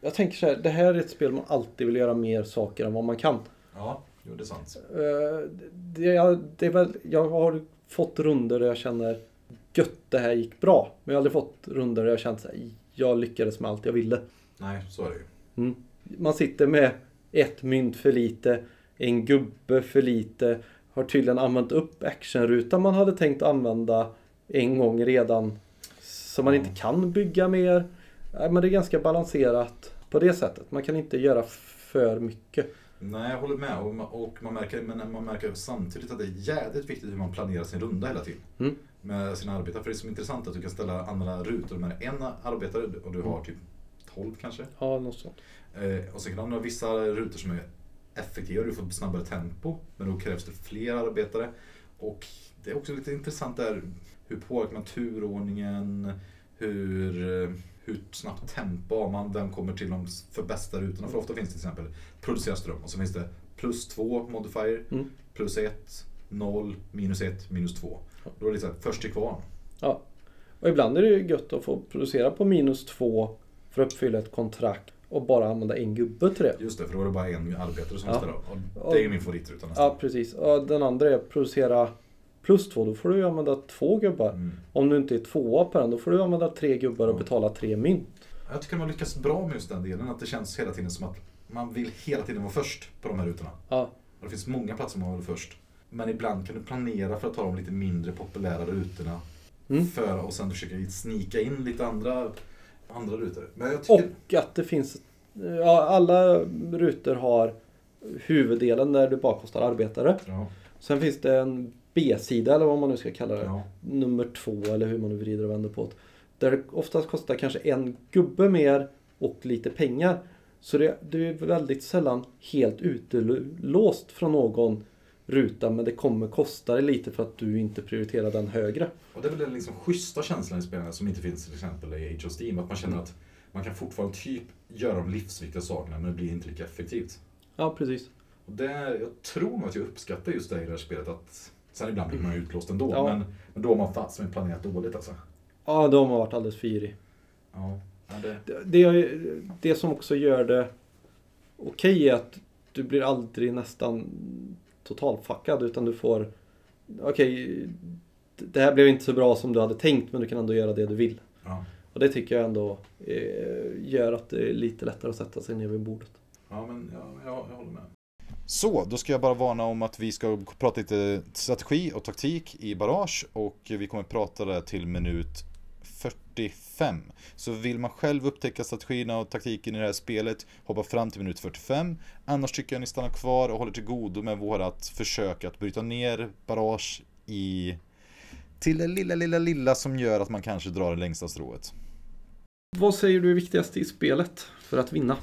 Jag tänker så här, det här är ett spel man alltid vill göra mer saker än vad man kan. Ja, jo det är sant. Eh, Det, jag- det är väl, jag har fått runder där jag känner gött, det här gick bra. Men jag har aldrig fått runder där jag känt att jag lyckades med allt jag ville. Nej, så är det ju. Mm. Man sitter med ett mynt för lite, en gubbe för lite, har tydligen använt upp actionrutan man hade tänkt använda en gång redan. Så man Ja. inte kan bygga mer. Nej, men det är ganska balanserat på det sättet. Man kan inte göra för mycket. Nej, jag håller med. Och man, och man, märker, men man märker samtidigt att det är jävligt viktigt hur man planerar sin runda hela tiden. Mm. Med sina arbetare. För det är så intressant att du kan ställa andra rutor med en arbetare och du har typ 12 kanske. Ja, något sånt. Eh, och sen kan du ha vissa rutor som är effektiva, du får snabbare tempo. Men då krävs det fler arbetare. Och det är också lite intressant där hur påverkar man turordningen? Hur, eh, hur snabbt tempo har man? Vem kommer till de för bästa rutorna? För ofta finns det till exempel producera ström och så finns det plus två modifier, Mm. plus ett, noll, minus ett, minus två. Då är det här, först till kvarn. Ja. Och ibland är det ju gött att få producera på minus två för att uppfylla ett kontrakt och bara använda en gubbe till det. Just det, för då är det bara en arbetare som Ja. ställer upp. Det är min favoritruta nästan. Ja, precis. Och den andra är producera plus två. Då får du använda två gubbar. Mm. Om du inte är tvåa på den, då får du använda tre gubbar och betala tre mynt. Jag tycker man lyckas bra med just den delen. Att det känns hela tiden som att man vill hela tiden vara först på de här rutorna. Ja, Och det finns många platser man vill först. Men ibland kan du planera för att ta de lite mindre populära rutorna. Mm. För, och sen försöka snika in lite andra, andra rutor. Men jag tycker... och att det finns Ja, alla rutor har huvuddelen där du bara kostar arbetare. Ja. Sen finns det en B-sida eller vad man nu ska kalla det. Ja. Nummer två eller hur man nu vrider och vänder på det. Där det oftast kostar kanske en gubbe mer och lite pengar. Så det, det är väldigt sällan helt utelåst från någon ruta men det kommer kosta dig lite för att du inte prioriterar den högre. Och det är väl den liksom schyssta känslan i spelarna som inte finns till exempel i Age of Steam. Att man känner att man kan fortfarande typ göra de livsviktiga sakerna men det blir inte lika effektivt. Ja, precis. Och det, jag tror nog att jag uppskattar just det i det här spelet. Att, sen ibland blir man ju utlåst ändå. Ja. Men, men då har man fast med planerat dåligt alltså. Ja, de har varit alldeles för girig. Ja. Ja, det, Det, det, det som också gör det okej är att du blir aldrig nästan totalfuckad utan du får Okej, det här blev inte så bra som du hade tänkt men du kan ändå göra det du vill. ja. Och det tycker jag ändå gör att det är lite lättare att sätta sig ner vid bordet. ja, men ja, ja, jag håller med. Så, då ska jag bara varna om att vi ska prata lite strategi och taktik i Barrage och vi kommer prata det till minut 45. Så vill man själv upptäcka strategierna och taktiken i det här spelet, hoppa fram till minut 45. Annars tycker jag ni stannar kvar och håller till godo med vårat försök att bryta ner Barrage i till det lilla, lilla, lilla som gör att man kanske drar det längsta strået. Vad säger du är viktigast i spelet för att vinna?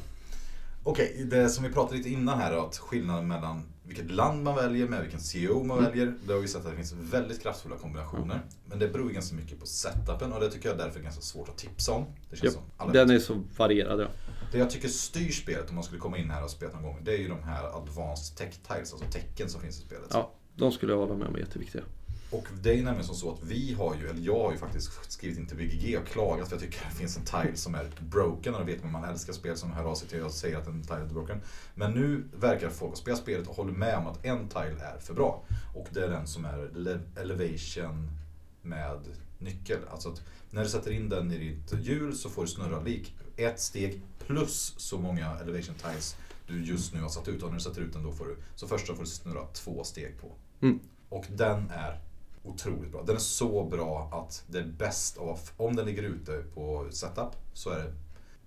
Okej, det som vi pratade lite innan här att skillnaden mellan vilket land man väljer med vilken CEO man Mm. väljer. Det har vi sett att det finns väldigt kraftfulla kombinationer. Men det beror ganska mycket på setupen och det tycker jag därför är ganska svårt att tipsa om. Det känns som Den är så varierad ja. Det jag tycker styr spelet om man skulle komma in här och spela någon gång, det är ju de här advanced tech tiles, alltså tecken som finns i spelet. ja. De skulle jag hålla med om är jätteviktiga. Och det är ju nämligen som så att vi har ju, eller jag har ju faktiskt skrivit in till VGG och klagat för jag tycker det finns en tile som är broken och då vet man man älskar spel som hör av sig till och säger att en tile är broken. Men nu verkar folk ha spelat spelet och håller med om att en tile är för bra. Och det är den som är le- elevation med nyckel. Alltså att när du sätter in den i ditt hjul så får du snurra lik ett steg plus så många elevation tiles du just nu har satt ut. Och när du sätter ut den då får du, så första får du snurra två steg på. Mm. Och den är otroligt bra. Den är så bra att det är bäst av, om den ligger ute på setup så är det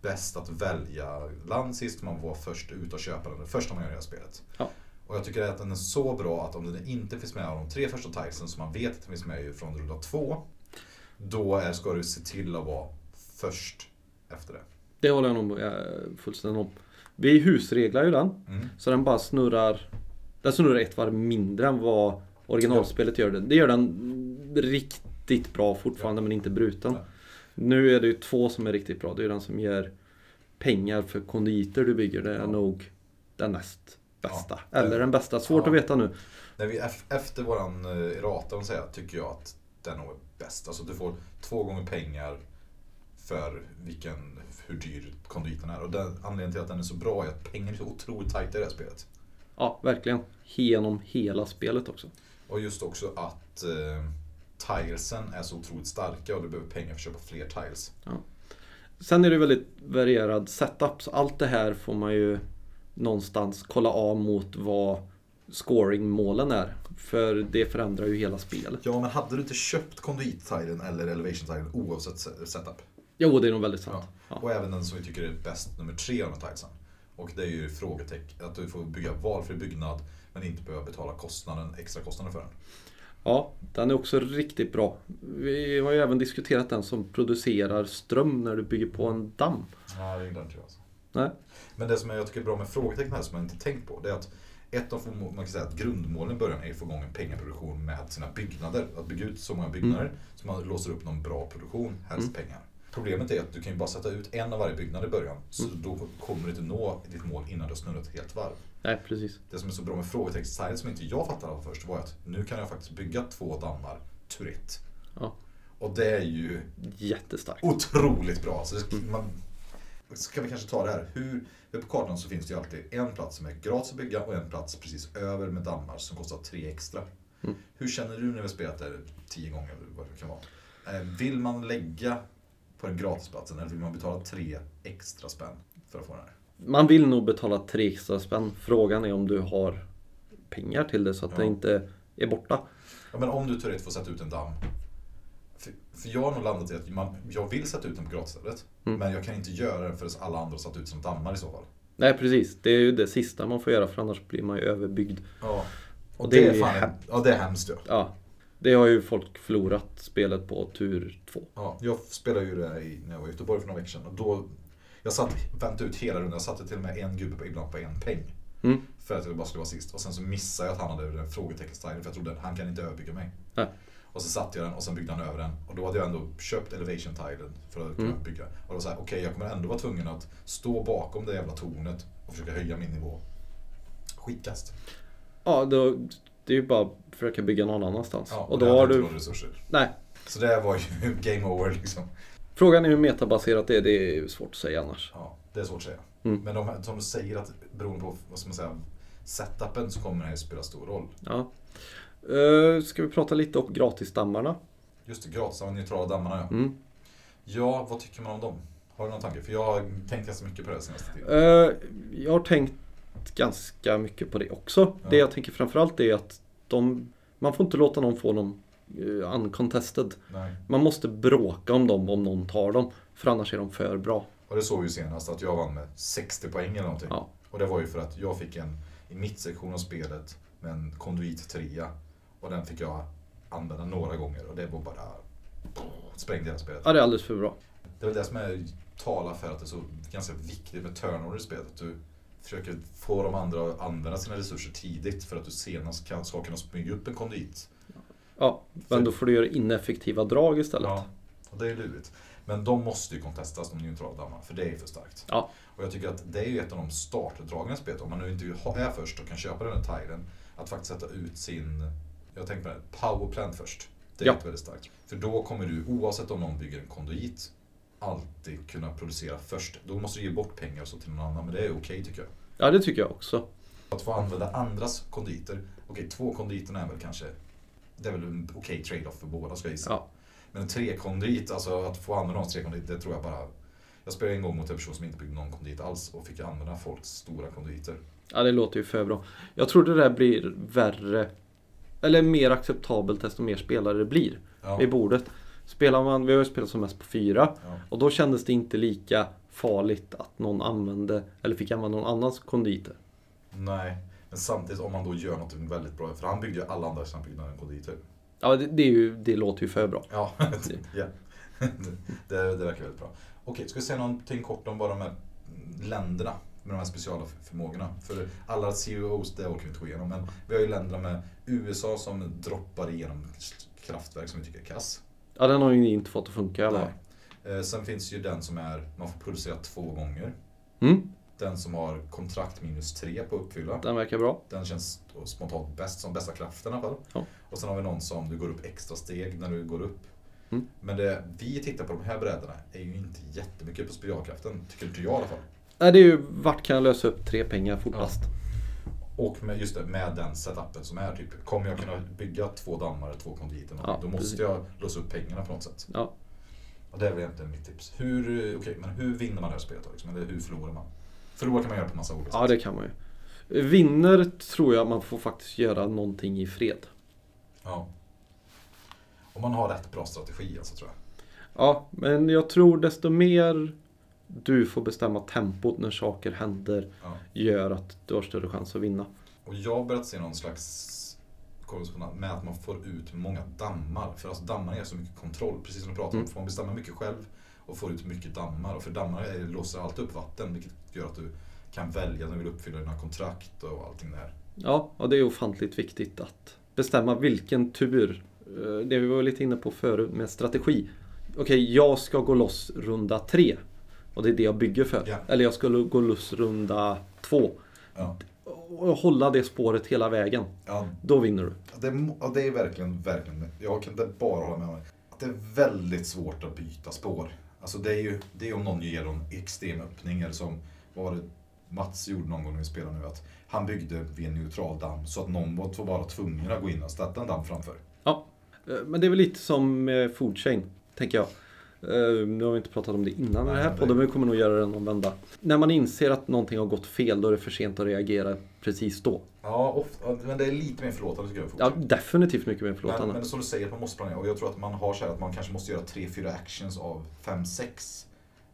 bäst att välja land sist. Man var först ut och köpa den det första man gör i det här spelet. Ja. Och jag tycker att den är så bra att om den inte finns med av de tre första tilesen som man vet att den finns med från runda två. Då är, ska du se till att vara först efter det. Det håller jag nog eh, fullständigt om. Vi husreglar ju den. Mm. Så den bara snurrar Den snurrar ett varv mindre än vad originalspelet gör det. Det gör den riktigt bra fortfarande men inte bruten. Nu är det ju två som är riktigt bra. Det är den som ger pengar för konditer du bygger. Det är nog den näst bästa. Eller den bästa. Svårt att veta nu. När vi, ef- efter våran eh, errata, om säga, tycker jag att den nog är bäst. Alltså du får två gånger pengar för vilken, hur dyr konditen är. Och den, anledningen till att den är så bra är att pengar är så otroligt tajta i det här spelet. Ja, verkligen. Genom hela spelet också. Och just också att eh, tilesen är så otroligt starka och du behöver pengar för att köpa fler tiles. Sen är det väldigt varierad setup. Så allt det här får man ju någonstans kolla av mot vad scoringmålen är. För det förändrar ju hela spelet. Ja, men hade du inte köpt kondit-tilen eller elevation-tilen oavsett se- setup? Jo, det är nog väldigt sant. Ja. Och även den som vi tycker är bäst, nummer tre av de här tilesen. Och det är ju frågetecken, att du får bygga valfri byggnad men inte behöva betala kostnaden, extra kostnaden för den. ja, den är också riktigt bra. Vi har ju även diskuterat den som producerar ström när du bygger på en damm. Ja, det den tror jag. Alltså. Nej. Men det som jag tycker är bra med frågetecken här som jag inte tänkt på, det är att ett av man kan säga att grundmålen i början är att få igång en pengaproduktion med sina byggnader. Att bygga ut så många byggnader så man låser upp någon bra produktion, helst Mm. pengar. Problemet är att du kan ju bara sätta ut en av varje byggnad i början. Så då kommer du inte nå ditt mål innan du har snurrat ett helt varv. Nej, precis. Det som är så bra med frågetext som inte jag fattade av först var att nu kan jag faktiskt bygga två dammar turett. Ja. Och det är ju Jättestarkt. otroligt bra. Så det, man, ska vi kanske ta det här. Hur, på kartan så finns det ju alltid en plats som är gratis att bygga och en plats precis över med dammar som kostar tre extra. Mm. Hur känner du när vi spelat det tio gånger eller vad det kan vara? Eh, Vill man lägga på den gratisplatsen eller vill man betala tre extra spänn för att få den här? Man vill nog betala tre extra spänn. Frågan är om du har pengar till det så att det Ja. inte är borta. Ja, men om du Tourette får sätta ut en damm För, för jag har nog landat i att man, jag vill sätta ut den på gratisstället. Mm. Men jag kan inte göra det förrän alla andra har satt ut som dammar i så fall. Nej precis, det är ju det sista man får göra för annars blir man ju överbyggd. Ja. Och, Och det, det är ju fan, ja det är hemskt ja. Ja, det har ju folk förlorat spelet på tur två. ja. Jag spelade ju det i, när jag var i Göteborg för några veckor sedan. Och då, jag satt, väntade ut hela rundan. Jag satte till och med en gubbe på, ibland på en peng. Mm. För att jag bara skulle vara sist. Och sen så missade jag att han hade den frågeteckenstilen. För jag trodde att han kan inte överbygga mig. Nej. Och så satte jag den och sen byggde han över den. Och då hade jag ändå köpt elevation tilen för att kunna Mm. bygga. Och då var så här, okej jag kommer ändå vara tvungen att stå bakom det jävla tornet och försöka höja min nivå. Skitkast. Ja, då, det är ju bara att försöka bygga någon annanstans. Ja, och det då har du... resurser. Nej. Så det var ju game over liksom. Frågan är hur metabaserat det är, det är ju svårt att säga annars. Ja, det är svårt att säga. Mm. Men de, som du säger att beroende på vad ska man säga, setupen så kommer det här spela stor roll. Ja. Uh, ska vi prata lite om gratisdammarna? Just det, gratis av neutrala dammarna ja. Mm. Ja, vad tycker man om dem? Har du någon tanke? För jag har tänkt ganska mycket på det senaste tiden. Eh, jag har tänkt ganska mycket på det också. Ja. Det jag tänker framförallt är att de, man får inte låta någon få dem uh, uncontested. Nej. Man måste bråka om dem om någon tar dem. För annars är de för bra. Och det såg vi ju senast att jag vann med 60 poäng eller någonting. Ja. Och det var ju för att jag fick en i mittsektion av spelet med en konduit trea. Och den fick jag använda några gånger och det var bara sprängde hela spelet. Ja, det är alldeles för bra. Det är väl det som är, talar för att det är så ganska viktigt med turnover i spelet. Att du försöker få de andra att använda sina resurser tidigt för att du senast kan, ska kunna smyga upp en konduit. Ja, men då får du göra ineffektiva drag istället. Ja, och det är lurigt. Men de måste ju kontestas, de neutrala dammarna, för det är för starkt. Ja. Och jag tycker att det är ju ett av de startdragen i spelet, om man nu inte är först och kan köpa den här tilen, att faktiskt sätta ut sin, jag tänker på det, powerplant först. Det är Ja. väldigt starkt. För då kommer du, oavsett om någon bygger en konduit, alltid kunna producera först. Då måste du ge bort pengar och så till någon annan, men det är okej tycker jag. Ja, det tycker jag också. Att få använda andras konditer, okej två konditerna är väl kanske, det är väl en okej trade-off för båda ska jag gissa. Ja. Men en trekondit, alltså att få använda någons trekondit, det tror jag bara... Jag spelade en gång mot en person som inte byggde någon kondit alls och fick använda folks stora konditer. Ja, det låter ju för bra. Jag tror det där blir värre, eller mer acceptabelt desto mer spelare det blir Ja, i bordet. Spelar man, vi har ju spelat som mest på fyra ja, och då kändes det inte lika farligt att någon använde, eller fick använda någon annans konditer. nej. Men samtidigt om man då gör något väldigt bra, för han byggde ju alla andra sina byggnader konditer. Ja, det, det, är ju, det låter ju för bra. Ja, ja. det, det verkar väldigt bra. Okej, ska vi säga någonting kort om bara de här länderna med de här speciala förmågorna? För alla CEOs, det orkar vi inte gå igenom, men vi har ju länderna med USA som droppar igenom kraftverk som vi tycker är kass. Ja, den har ju inte fått att funka alla Nej. Eh, Sen finns ju den som är, man får producera två gånger. Mm, Den som har kontrakt minus tre på uppfylla. den verkar bra. Den känns spontant bäst, som bästa kraften i alla fall. Ja. Och sen har vi någon som du går upp extra steg när du går upp. Mm. Men det vi tittar på de här brädorna är ju inte jättemycket på spiralkraften, tycker inte jag i alla fall. Nej, det är ju vart kan jag lösa upp tre pengar fortast? Och med, just det, med den setupen som är typ, kommer jag kunna bygga två dammar, två konditer, Ja, då måste precis. jag låsa upp pengarna på något sätt. Ja. Och det är väl egentligen mitt tips. Hur, okej, men hur vinner man det här spelet då, liksom? Eller hur förlorar man? Förlora kan man göra på massa olika ja, det kan man ju. Vinner tror jag man får faktiskt göra någonting i fred. Ja. Om man har rätt bra strategi alltså tror jag. Ja, men jag tror desto mer du får bestämma tempot när saker händer Ja. gör att du har större chans att vinna. Och jag har börjat se någon slags korrespondens med att man får ut många dammar. För alltså dammar är så mycket kontroll, precis som du pratade om. Mm. Får man bestämma mycket själv och får ut mycket dammar. Och för dammar är, låser alltid upp vatten, vilket gör att du kan välja när du vill uppfylla dina kontrakt och allting där. Ja, och det är ofantligt viktigt att bestämma vilken tur. eh, Det vi var lite inne på förut med strategi. Okej, jag ska gå loss runda tre. Och det är det jag bygger för. Ja. Eller jag skulle gå loss runda två. Ja. Och hålla det spåret hela vägen. Ja, Då vinner du. det, det är verkligen, verkligen, jag kan inte bara hålla med om det. Är väldigt svårt att byta spår. Alltså det är ju, det är om någon ger en extrem öppning eller som, var det Mats gjorde någon gång när vi spelade nu, att han byggde vid en neutral damm så att någon var bara tvungen att gå in och sätta en damm framför. Ja, eh, men det är väl lite som med food chain, tänker jag. Eh, nu har vi inte pratat om det innan i det här podden, men vi kommer nog göra det någon vända. När man inser att någonting har gått fel, då är det för sent att reagera precis då. Ja, ofta, men det är lite mer förlåtande tycker jag. Ja, definitivt mycket mer men, förlåtande. men som du säger, att man måste planera. Och jag tror att man har så här att man kanske måste göra 3-4 actions av 5-6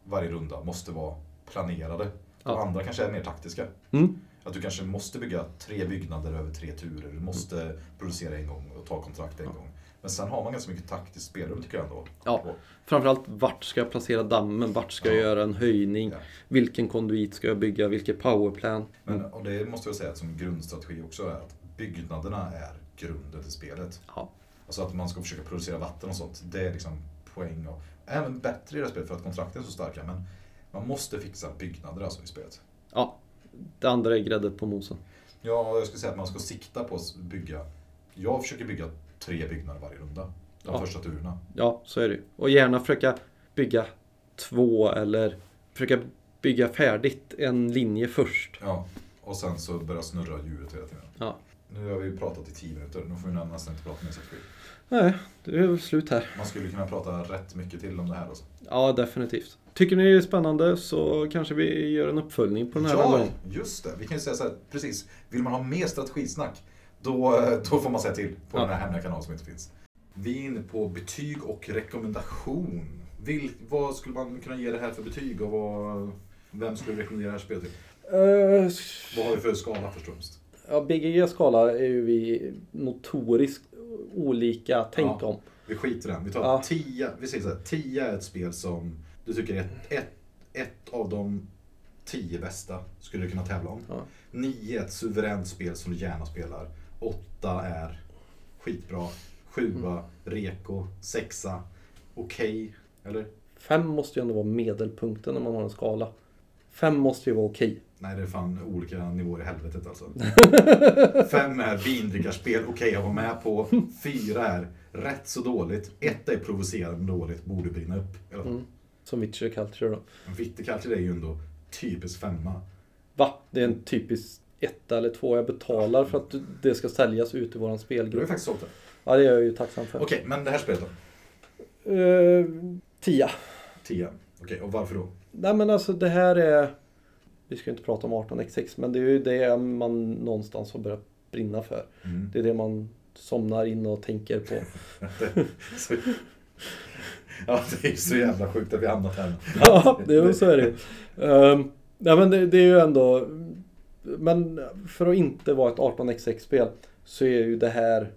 varje runda. Måste vara planerade. De Ja. andra kanske är mer taktiska. Mm. Att du kanske måste bygga tre byggnader över tre turer. Du måste producera en gång och ta kontrakt en gång. Men sen har man ganska mycket taktiskt spelrum tycker jag ändå. Ja. Framförallt vart ska jag placera dammen? Vart ska jag Ja. göra en höjning? Ja. Vilken konduit ska jag bygga? Vilket powerplan? Men och det måste jag säga att som grundstrategi också är att byggnaderna är grunden till spelet. Ja. Alltså att man ska försöka producera vatten och sånt. Det är liksom poäng. Och, även bättre i det här spelet för att kontrakten är så starka. Men man måste fixa byggnader alltså i spelet. ja. Det andra är grädde på mosen. Ja, jag skulle säga att man ska sikta på att bygga. Jag försöker bygga tre byggnader varje runda. De Ja. första turerna. Ja, så är det. Och gärna försöka bygga två eller försöka bygga färdigt en linje först. Ja. Och sen så börjar snurra hjulet hela tiden. Ja. Nu har vi pratat i tio minuter. Nu får vi nästan inte prata mer strategi. Nej, det är väl slut här. Man skulle kunna prata rätt mycket till om det här. Alltså. Ja, definitivt. Tycker ni det är spännande så kanske vi gör en uppföljning på den här Ja, gången. just det. Vi kan ju säga så här, precis. Vill man ha mer strategisnack, då, då får man säga till på Ja. den här hemliga kanalen som inte finns. Vi är inne på betyg och rekommendation. Vil, vad skulle man kunna ge det här för betyg och vad, vem skulle du rekommendera det här spelet till? Uh, Vad har vi för skala först och främst? ja, BGG-skala är ju vi notoriskt olika tänk Ja. om. Vi skiter i den. Vi tar Ja. 10. Vi säger så här, 10 är ett spel som du tycker är ett, ett, ett av de 10 bästa skulle du kunna tävla om. Ja. 9 är ett suveränt spel som du gärna spelar. 8 är skitbra. 7 Mm. reko. 6 okej. Eller? Fem måste ju ändå vara medelpunkten när man har en skala. Fem måste ju vara okej. Nej, det är fan olika nivåer i helvetet alltså. 5 är vindrickarspel, okej jag var med på. 4 är rätt så dåligt. 1 är provocerande dåligt, borde brinna upp. Mm. Som Witcher Culture då. Men Viticulture är ju ändå typiskt femma. Va? Det är en typisk etta eller två jag betalar för att det ska säljas ut i våran Du har ju spelgrupp. faktiskt sålt det. Ja, det är jag ju tacksam för. Okej, men det här spelet då? Eh, tia. 10. Okej, och varför då? Nej men alltså det här är... Vi ska ju inte prata om 18x6 men det är ju det man någonstans har börjat brinna för. Mm. Det är det man somnar in och tänker på. Ja, det är så jävla sjukt att vi hamnat här. ja, det är, så är det um, Nej men det, det är ju ändå... Men för att inte vara ett 18x6-spel så är ju det här...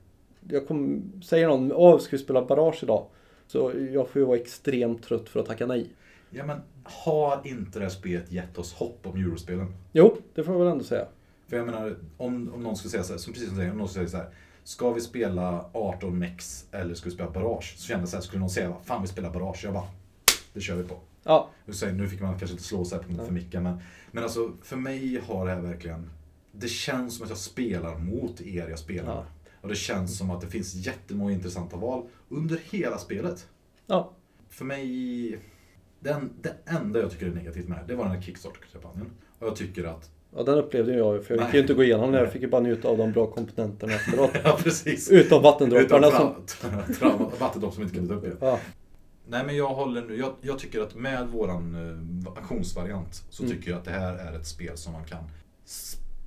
Jag kom, säger någon, åh ska vi spela Barrage idag? Så jag får ju vara extremt trött för att tacka nej. Ja, men har inte det här spelet gett oss hopp om Eurospelen? Jo, det får jag väl ändå säga. För jag menar, om, om någon skulle säga så här, som precis som du säger, om någon skulle säga så här. Ska vi spela 18 mex eller ska vi spela Barrage? Så kände jag så här, skulle någon säga, fan vi spelar Barrage? Jag bara, det kör vi på. Ja, Nu, säger, nu fick man kanske inte slå sig på för mycket, men, men alltså för mig har det här verkligen... Det känns som att jag spelar mot er jag spelar Ja. Och det känns som att det finns jättemånga intressanta val under hela spelet. ja, För mig... Den, det enda jag tycker är negativt med det, var den här Kickstarter-kampanjen. Och jag tycker att... ja den upplevde jag ju för jag fick ju inte gå igenom det. Jag fick ju bara njuta av de bra komponenterna efteråt. Ja, precis. Utom Utan vattendropparna som... tra- tra- vattendropp som inte kunde ta upp det. Ja, Nej men jag håller nu, jag, jag tycker att med våran uh, auktionsvariant så Mm. tycker jag att det här är ett spel som man kan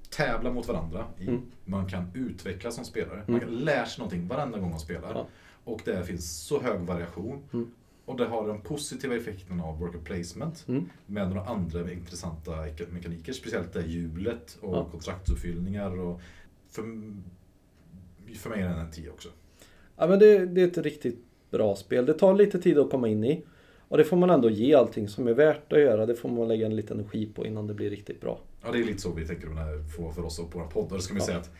tävla mot varandra i. Mm. Man kan utvecklas som spelare. Man Mm. kan lära sig någonting varenda gång man spelar. Ja. Och det finns så hög variation. Mm. Och det har den positiva effekten av worker placement. Mm. Med några andra intressanta ek- mekaniker. Speciellt det hjulet och Ja. kontraktsuppfyllningar. Och för, för mig är den en 10 också. ja men det, det är ett riktigt bra spel. Det tar lite tid att komma in i. Och det får man ändå ge allting som är värt att göra. Det får man lägga en liten energi på innan det blir riktigt bra. Ja, det är lite så vi tänker får för oss och på vår podd. Och då ska vi Ja. säga att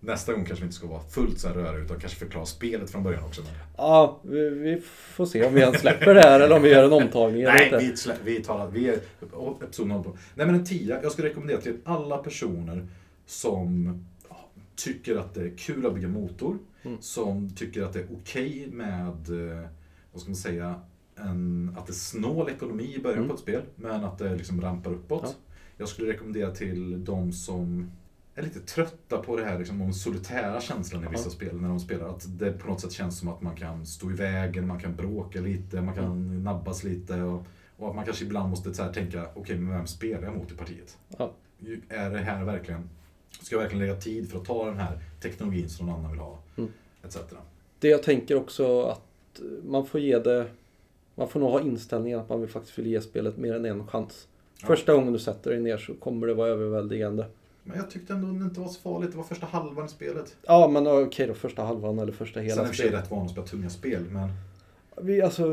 nästa gång kanske vi inte ska vara fullt så här röriga utan kanske förklara spelet från början också. Men... Ja, vi, vi får se om vi ens släpper det här eller om vi gör en omtagning. Nej, inte. vi, slä- vi tar vi är episoden på. Nej men en tia, jag skulle rekommendera till alla personer som tycker att det är kul att bygga motor. Mm. Som tycker att det är okej med, eh, vad ska man säga, en, att det är snål ekonomi i början Mm. på ett spel. Men att det liksom rampar uppåt. Ja. Jag skulle rekommendera till de som är lite trötta på det här liksom, om solitära känslan i vissa Ja. spel när de spelar. Att det på något sätt känns som att man kan stå i vägen, man kan bråka lite, man kan Mm. nabbas lite. Och, och att man kanske ibland måste så här tänka, okej men vem spelar jag mot i partiet? Ju- Är det här verkligen, ska jag verkligen lägga tid för att ta den här teknologin som någon annan vill ha? Etc. Det jag tänker också att man får ge det... Man får nog ha inställningen att man vill faktiskt vill ge spelet mer än en chans. Ja. Första gången du sätter dig ner så kommer det vara överväldigande. Men jag tyckte ändå det inte var så farligt, det var första halvan i spelet. Ja, men okej då. Första halvan eller första Sen hela är jag i och för sig spelet. rätt van att spela tunga spel, men Vi, alltså,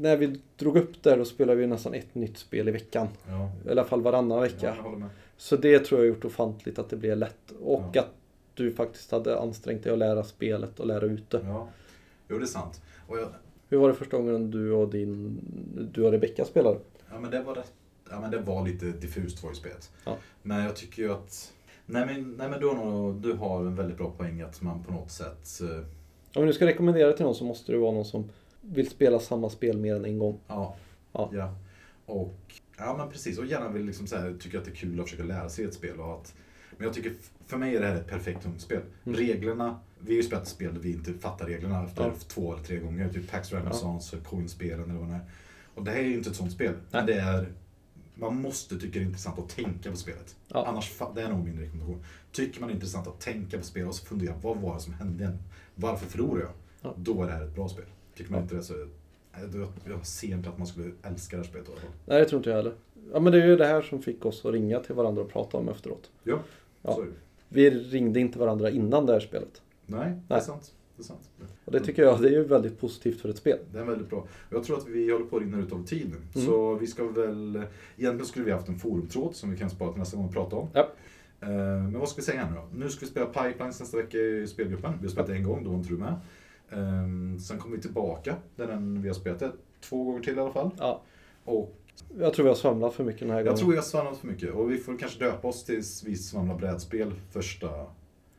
när vi drog upp där då spelade vi nästan ett nytt spel i veckan. ja. I alla fall varannan ja vecka. med. Så det tror jag har gjort ofantligt att det blev lätt. Och Ja. att du faktiskt hade ansträngt dig att lära spelet och lära ut det. Ja, jo det är sant. Och jag, Hur var det första gången du och din... Du och Rebecca spelade? Ja men det var rätt, ja men det var lite diffust var ju spelet. Ja. Men jag tycker ju att, nej men, nej men du, har nog, du har en väldigt bra poäng att man på något sätt, eh, Om du ska rekommendera det till någon så måste det vara någon som vill spela samma spel mer än en gång. ja, Ja. ja. Och, ja men precis, och gärna vill liksom så här, tycker att det är kul att försöka lära sig ett spel och att, men jag tycker, för mig är det här ett perfekt ungspel. Mm. Reglerna, vi har ju spelat spel där vi inte fattar reglerna efter Ja. två eller tre gånger, typ Pax Renaissance, Coinspelen eller vad det är. Och det här är ju inte ett sånt spel, men det är man måste tycka det är intressant att tänka på spelet. Ja. Annars, det är nog min rekommendation. Tycker man det är intressant att tänka på spelet och så fundera, vad var det som hände igen? Varför förlorade jag? Ja. Då är det här ett bra spel. Tycker man Ja. inte det så, jag, jag ser inte att man skulle älska det här spelet i alla fall. Nej, det tror inte jag heller. Ja, men det är ju det här som fick oss att ringa till varandra och prata om efteråt. Ja, Ja. Vi ringde inte varandra innan det här spelet. Nej, det är sant. Det är sant. Och det tycker jag det är ju väldigt positivt för ett spel. Det är väldigt bra. Jag tror att vi håller på att rinna ut av tid nu. Mm. Så vi ska väl... Egentligen skulle vi haft en forumtråd som vi kan spara till nästa gång och prata om. Ja. Eh, Men vad ska vi säga nu då? Nu ska vi spela Pipelines nästa vecka i spelgruppen. Vi har spelat en gång, då var inte du med. Eh, Sen kommer vi tillbaka, där den, vi har spelat det två gånger till i alla fall. Ja. Och Jag tror vi har svamlat för mycket den här gången. jag tror jag har svamlat för mycket. Och vi får kanske döpa oss tills vi svamlar brädspel första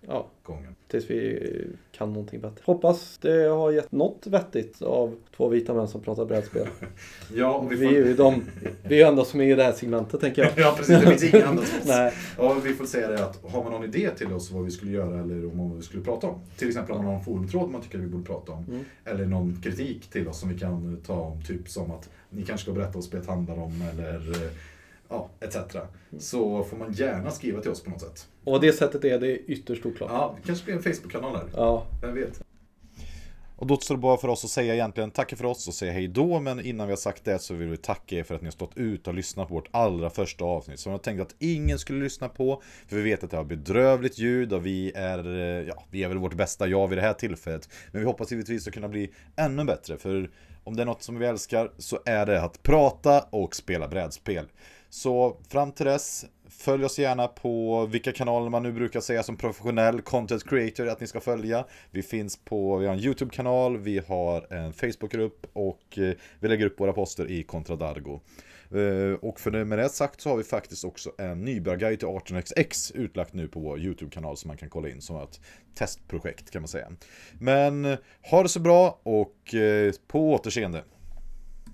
Ja, gången. tills vi kan någonting bättre. Hoppas det har gett något vettigt av två vita män som pratar brädspel. Ja, och vi Vi får... är ju de, vi är enda som är i det här segmentet tänker jag. ja, precis. Det finns som oss. Nej. Ja, vi får säga det att har man någon idé till oss vad vi skulle göra eller om vad vi skulle prata om. Till exempel om man har en forumtråd man tycker vi borde prata om. Mm. Eller någon kritik till oss som vi kan ta om. Typ som att ni kanske ska berätta vad spelet handlar om eller eh, ja, etc. Så får man gärna skriva till oss på något sätt. Och det sättet är det ytterst oklart. Ja, det kanske blir en Facebook-kanal här. Ja, Vem vet? Och då står det bara för oss att säga egentligen tacka för oss och säga hej då. Men innan vi har sagt det så vill vi tacka er för att ni har stått ut och lyssnat på vårt allra första avsnitt. Som jag tänkte att ingen skulle lyssna på. För vi vet att det har bedrövligt ljud och vi är, eh, ja, vi är väl vårt bästa jag vid det här tillfället. Men vi hoppas givetvis att kunna bli ännu bättre. För om det är något som vi älskar så är det att prata och spela brädspel. Så fram till dess, följ oss gärna på vilka kanaler man nu brukar säga som professionell content creator att ni ska följa. Vi finns på, vi har en YouTube-kanal, vi har en Facebook-grupp och eh, vi lägger upp våra poster i Contradargo. Eh, och för det, med det sagt så har vi faktiskt också en nybörjarguide till 18xx utlagt nu på vår YouTube-kanal som man kan kolla in som ett testprojekt kan man säga. Men ha det så bra och eh, på återseende!